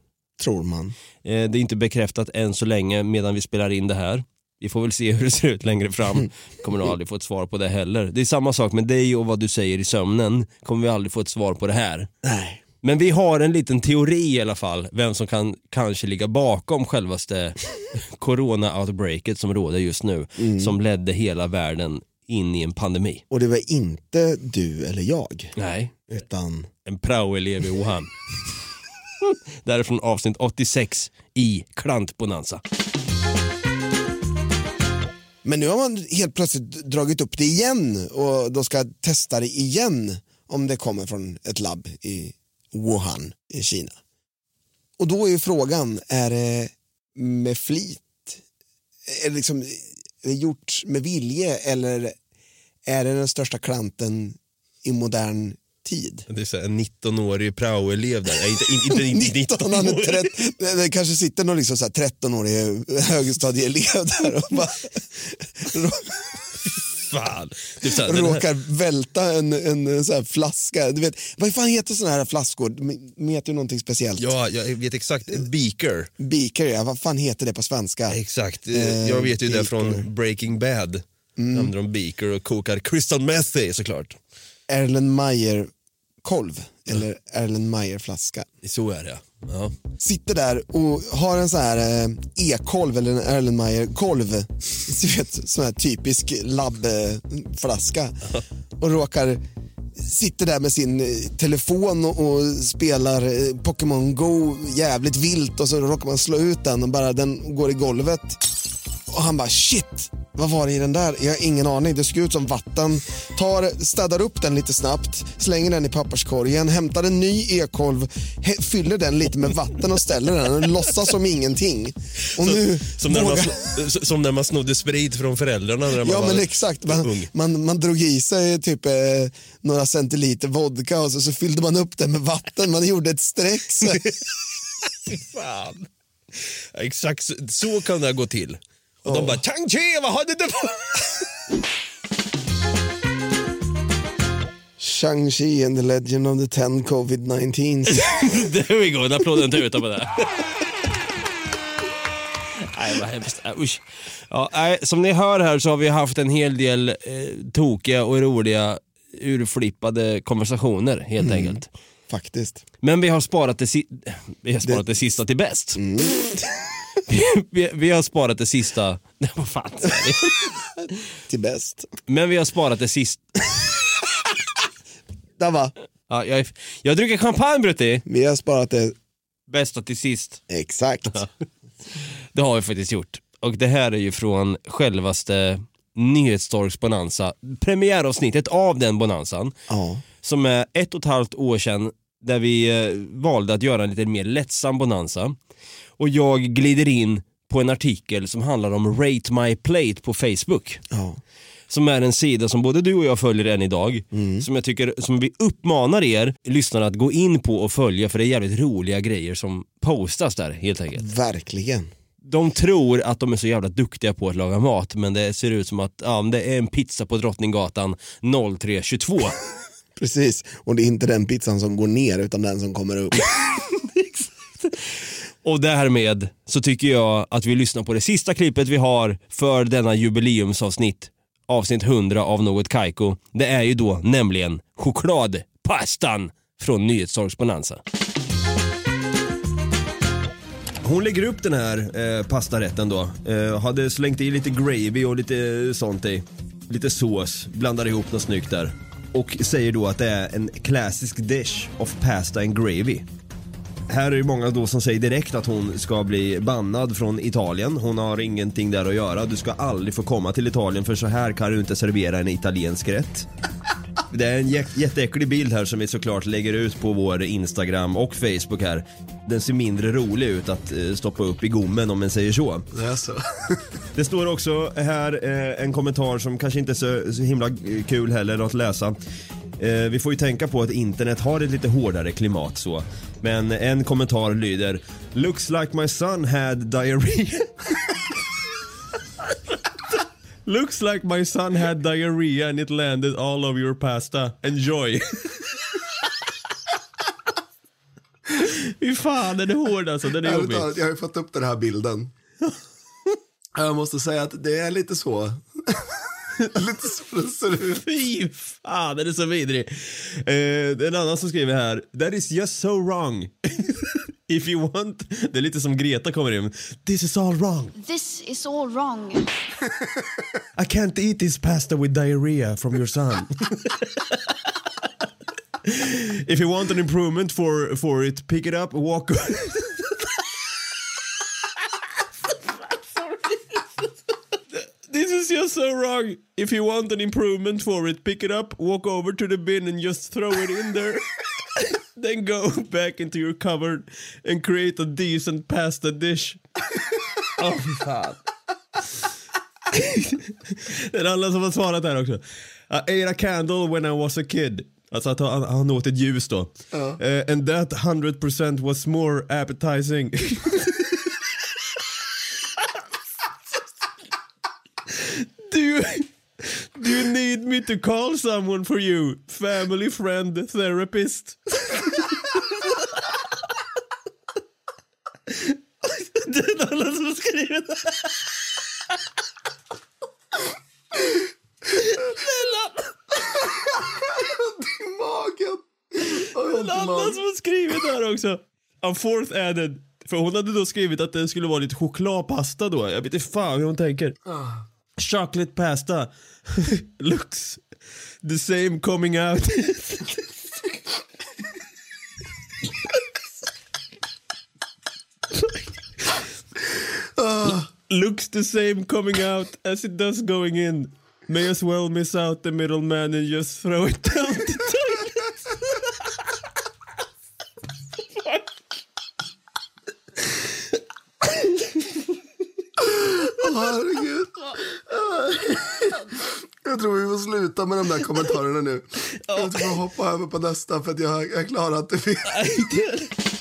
Tror man. Eh, Det är inte bekräftat än så länge medan vi spelar in det här. Vi får väl se hur det ser ut längre fram. Kommer nog aldrig få ett svar på det heller. Det är samma sak med dig och vad du säger i sömnen. Kommer vi aldrig få ett svar på det här. Nej. Men vi har en liten teori i alla fall, vem som kan kanske ligga bakom självaste corona-outbreaket som råder just nu, som ledde hela världen in i en pandemi. Och det var inte du eller jag. Nej, Utan en praoelev i Wuhan. Därifrån avsnitt 86 i Klantbonanza. Men nu har man helt plötsligt dragit upp det igen och då ska testa det igen om det kommer från ett labb i Wuhan i Kina. Och då är ju frågan, är det med flit? Är det, liksom, är det gjort med vilje eller är det den största klanten i modern tid? Det är så här en 19-årig praoelev där. Nej, inte, inte, inte, 19, han är 30, det- det kanske sitter någon liksom så här 13-årig högstadieelev där och bara Fan. Typ så här, den här, råkar välta en, en så flaska. Du vet, vad fan heter såna här flaskor? De heter ju någonting speciellt. ja, jag vet exakt. Beaker. Beaker, ja. Vad fan heter det på svenska? Exakt. Eh, jag vet ju det Beaker. från Breaking Bad. Mm. Använder de beaker och kokar crystal meth i såklart. Erlenmeyer kolv eller Erlenmeyer flaska. Så är det ja. Sitter där och har en sån här eh, e-kolv eller en Erlenmeyer kolv. Du vet, sån här typisk labbflaska. Och råkar sitter där med sin eh, telefon och, och spelar eh, Pokémon Go jävligt vilt och så råkar man slå ut den och bara den går i golvet. Och han bara shit, vad var det i den där? Jag har ingen aning. Det såg ut som vatten. Tar, städar upp den lite snabbt, slänger den i papperskorgen, hämtar en ny e-kolv, fyller den lite med vatten och ställer den och låtsas som ingenting. Och nu Som när, man, vågar- som när man snodde sprit från föräldrarna när man Ja var men exakt, man, ung. man, man drog i sig typ eh, några centiliter vodka och så, så fyllde man upp den med vatten, man gjorde ett streck. Så. Fan. Exakt så, så kan det gå till. Och de bara Chang Chi, vad hade du på? Shang-Chi and the Legend of the Ten Covid-19. There we go, en applåd en tuta på det. Nej, vad hemskt. Äh, usch. Ja, nej, som ni hör här så har vi haft en hel del eh, tokiga och roliga urflippade konversationer helt enkelt. Faktiskt. Men vi har sparat det, si- vi har sparat det... sista till bäst. Vi, vi, vi har sparat det sista... Nej, vad fan till bäst. Men vi har sparat det sista... Där va? Ja, jag, jag dricker champagne Brutti. Vi har sparat det Bästa till sist. exakt. Det har vi faktiskt gjort. Och det här är ju från självaste Nyhetstorks Bonanza. Premiäravsnittet av den Bonanzan. Ja. Som är ett och ett halvt år sedan där vi eh, valde att göra en lite mer lättsam Bonanza. Och jag glider in på en artikel som handlar om Rate My Plate på Facebook. Ja. Som är en sida som både du och jag följer än idag. Som jag tycker, som vi uppmanar er lyssnare att gå in på och följa för det är jävligt roliga grejer som postas där helt enkelt. Verkligen. De tror att de är så jävla duktiga på att laga mat men det ser ut som att ja, det är en pizza på Drottninggatan 0322. Precis. Och det är inte den pizzan som går ner utan den som kommer upp. Och därmed så tycker jag att vi lyssnar på det sista klippet vi har för denna jubileumsavsnitt, avsnitt 100 av Något Kaiko. Det är ju då nämligen chokladpastan från Nyhetstorgs Bonanza. Hon lägger upp den här eh, pastarätten då. Eh, hade slängt i lite gravy och lite eh, sånt i. Lite sås, blandar ihop något snyggt där. Och säger då att det är en classic dish of pasta and gravy. Här är det många då som säger direkt att hon ska bli bannad från Italien. Hon har ingenting där att göra. Du ska aldrig få komma till Italien för så här kan du inte servera en italiensk rätt. Det är en jä- jätteäcklig bild här som vi såklart lägger ut på vår Instagram och Facebook här. Den ser mindre rolig ut att eh, stoppa upp i gommen om man säger så. Det är så. Det står också här eh, en kommentar som kanske inte är så, så himla eh, kul heller att läsa. Vi får ju tänka på att internet har ett lite hårdare klimat så. Men en kommentar lyder Looks like my son had diarrhea. Looks like my son had diarrhea and it landed all of your pasta. Enjoy. Fy fan den är hård alltså, den är jobbig. Jag har ju fått upp den här bilden. Jag måste säga att det är lite så. lite så det ser ut. Fy fan, den är så vidrig. Eh, det är en annan som skriver här. That is just so wrong. If you want... Det är lite som Greta kommer in. This is all wrong. This is all wrong. I can't eat this pasta with diarrhea from your son. If you want an improvement for, for it, pick it up, walk... This is so wrong. If you want an improvement for it, pick it up, walk over to the bin and just throw it in there. then go back into your cupboard and create a decent pasta dish. Åh, fy fan. det är alla som har svarat här också. I ate a candle when I was a kid. Alltså att han, han åt ett ljus då. Ja. Eh, and that 100% was more appetizing. do you do you need me to call someone for you? Family, friend, therapist? det är alla som har skrivit det. I magen. Det är en annan som har skrivit det här också. A fourth added. För hon hade då skrivit att det skulle vara lite chokladpasta då. Jag vet inte fan hur hon tänker. Chocolate pasta looks the same coming out. Oh. looks the same coming out as it does going in. May as well miss out the middleman and just throw it down sluta med de där kommentarerna nu. Jag tror hoppa över på nästa för att jag, klarar inte mer.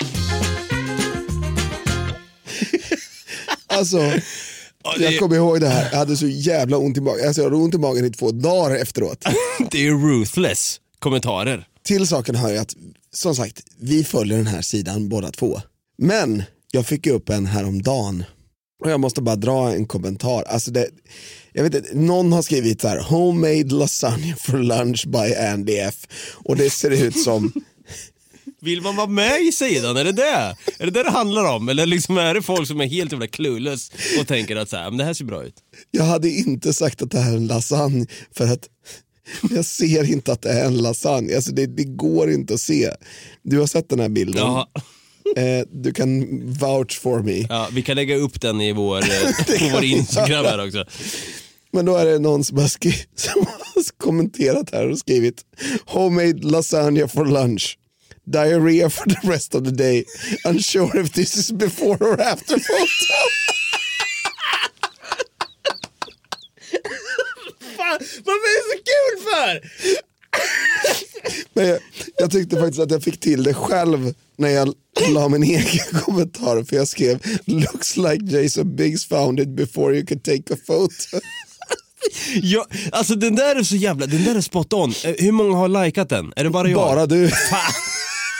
Alltså, jag kommer ihåg det här. Jag hade så jävla ont i magen. Alltså, jag hade ont i magen i två dagar efteråt. Det är ruthless kommentarer. Till saken hör jag att, som sagt, vi följer den här sidan båda två. Men jag fick upp en häromdagen och jag måste bara dra en kommentar. Alltså det, jag vet inte, någon har skrivit så här, homemade lasagna for lunch by Andy F. Och det ser ut som Vill man vara med i sidan? Är det det? Är det det det handlar om? Eller liksom är det folk som är helt jävla clueless och tänker att så här, men det här ser bra ut? Jag hade inte sagt att det här är en lasagne för att jag ser inte att det är en lasagne. Alltså det, det går inte att se. Du har sett den här bilden. Ja. Eh, du kan vouch for me. Ja, vi kan lägga upp den i vår, eh, på vår Instagram här också. Men då är det någon som har, som har kommenterat här och skrivit Homemade lasagna for lunch. Diarrhea for the rest of the day. Unsure if this is before or after photo. Fan, varför är det så kul för? Men jag, jag tyckte faktiskt att jag fick till det själv när jag la min egen kommentar för jag skrev looks like Jason Biggs found it before you could take a photo. Ja, alltså den där är så jävla, den där är spot on. Eh, Hur många har likat den? Är det bara jag? Bara du. Fan!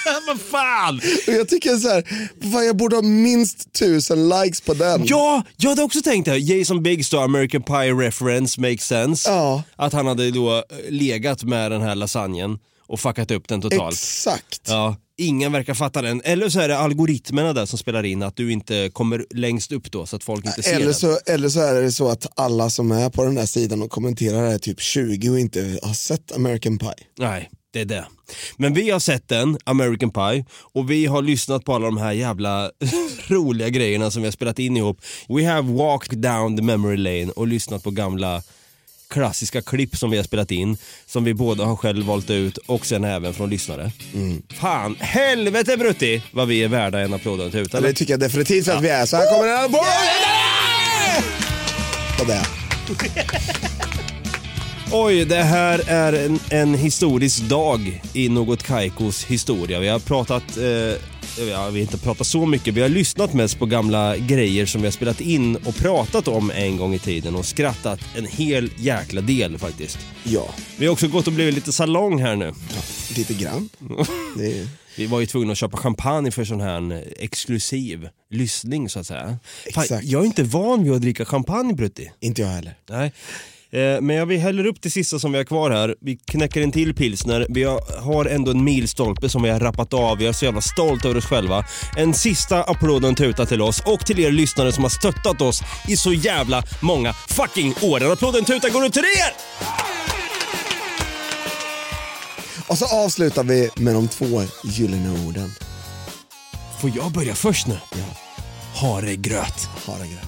Vad fan! Och jag tycker så här, fan, jag borde ha minst tusen likes på den. Ja, jag hade också tänkt det. Jason då, American Pie reference makes sense. Ja. Att han hade då eh, legat med den här lasagnen och fuckat upp den totalt. Exakt. Ja, ingen verkar fatta den. Eller så är det algoritmerna där som spelar in att du inte kommer längst upp då så att folk inte ser Eller den. så, eller så är det så att alla som är på den här sidan och kommenterar är typ 20 och inte har sett American Pie. Nej, det är det. Men vi har sett den, American Pie, och vi har lyssnat på alla de här jävla roliga grejerna som vi har spelat in ihop. We have walked down the memory lane och lyssnat på gamla klassiska klipp som vi har spelat in, som vi båda har själv valt ut och sen även från lyssnare. Fan, helvete Brutti vad vi är värda en applåd och tuta. Det tycker jag definitivt att vi är. Så här kommer den här på. Oj, det här är en, en historisk dag i något Kaikos historia. Vi har pratat, eh, ja, vi har inte pratat så mycket, vi har lyssnat mest på gamla grejer som vi har spelat in och pratat om en gång i tiden och skrattat en hel jäkla del faktiskt. Ja. Vi har också gått och blivit lite salong här nu. Lite grann. Är... Vi var ju tvungna att köpa champagne för sån här eh, exklusiv lyssning så att säga. Fan, Exakt. jag är inte van vid att dricka champagne Brutti. Inte jag heller. Nej. Eh, Men jag vill häller upp det sista som vi har kvar här. Vi knäcker en till pilsner. Vi har- ändå en milstolpe som vi har rappat av. Vi är så jävla stolta över oss själva. En sista applåd och en tuta till oss och till er lyssnare som har stöttat oss i så jävla många fucking år. En applåd och en tuta går ut till er! Och så avslutar vi med de två gyllene orden. Får jag börja först nu? Ja. Haregröt. Haregröt.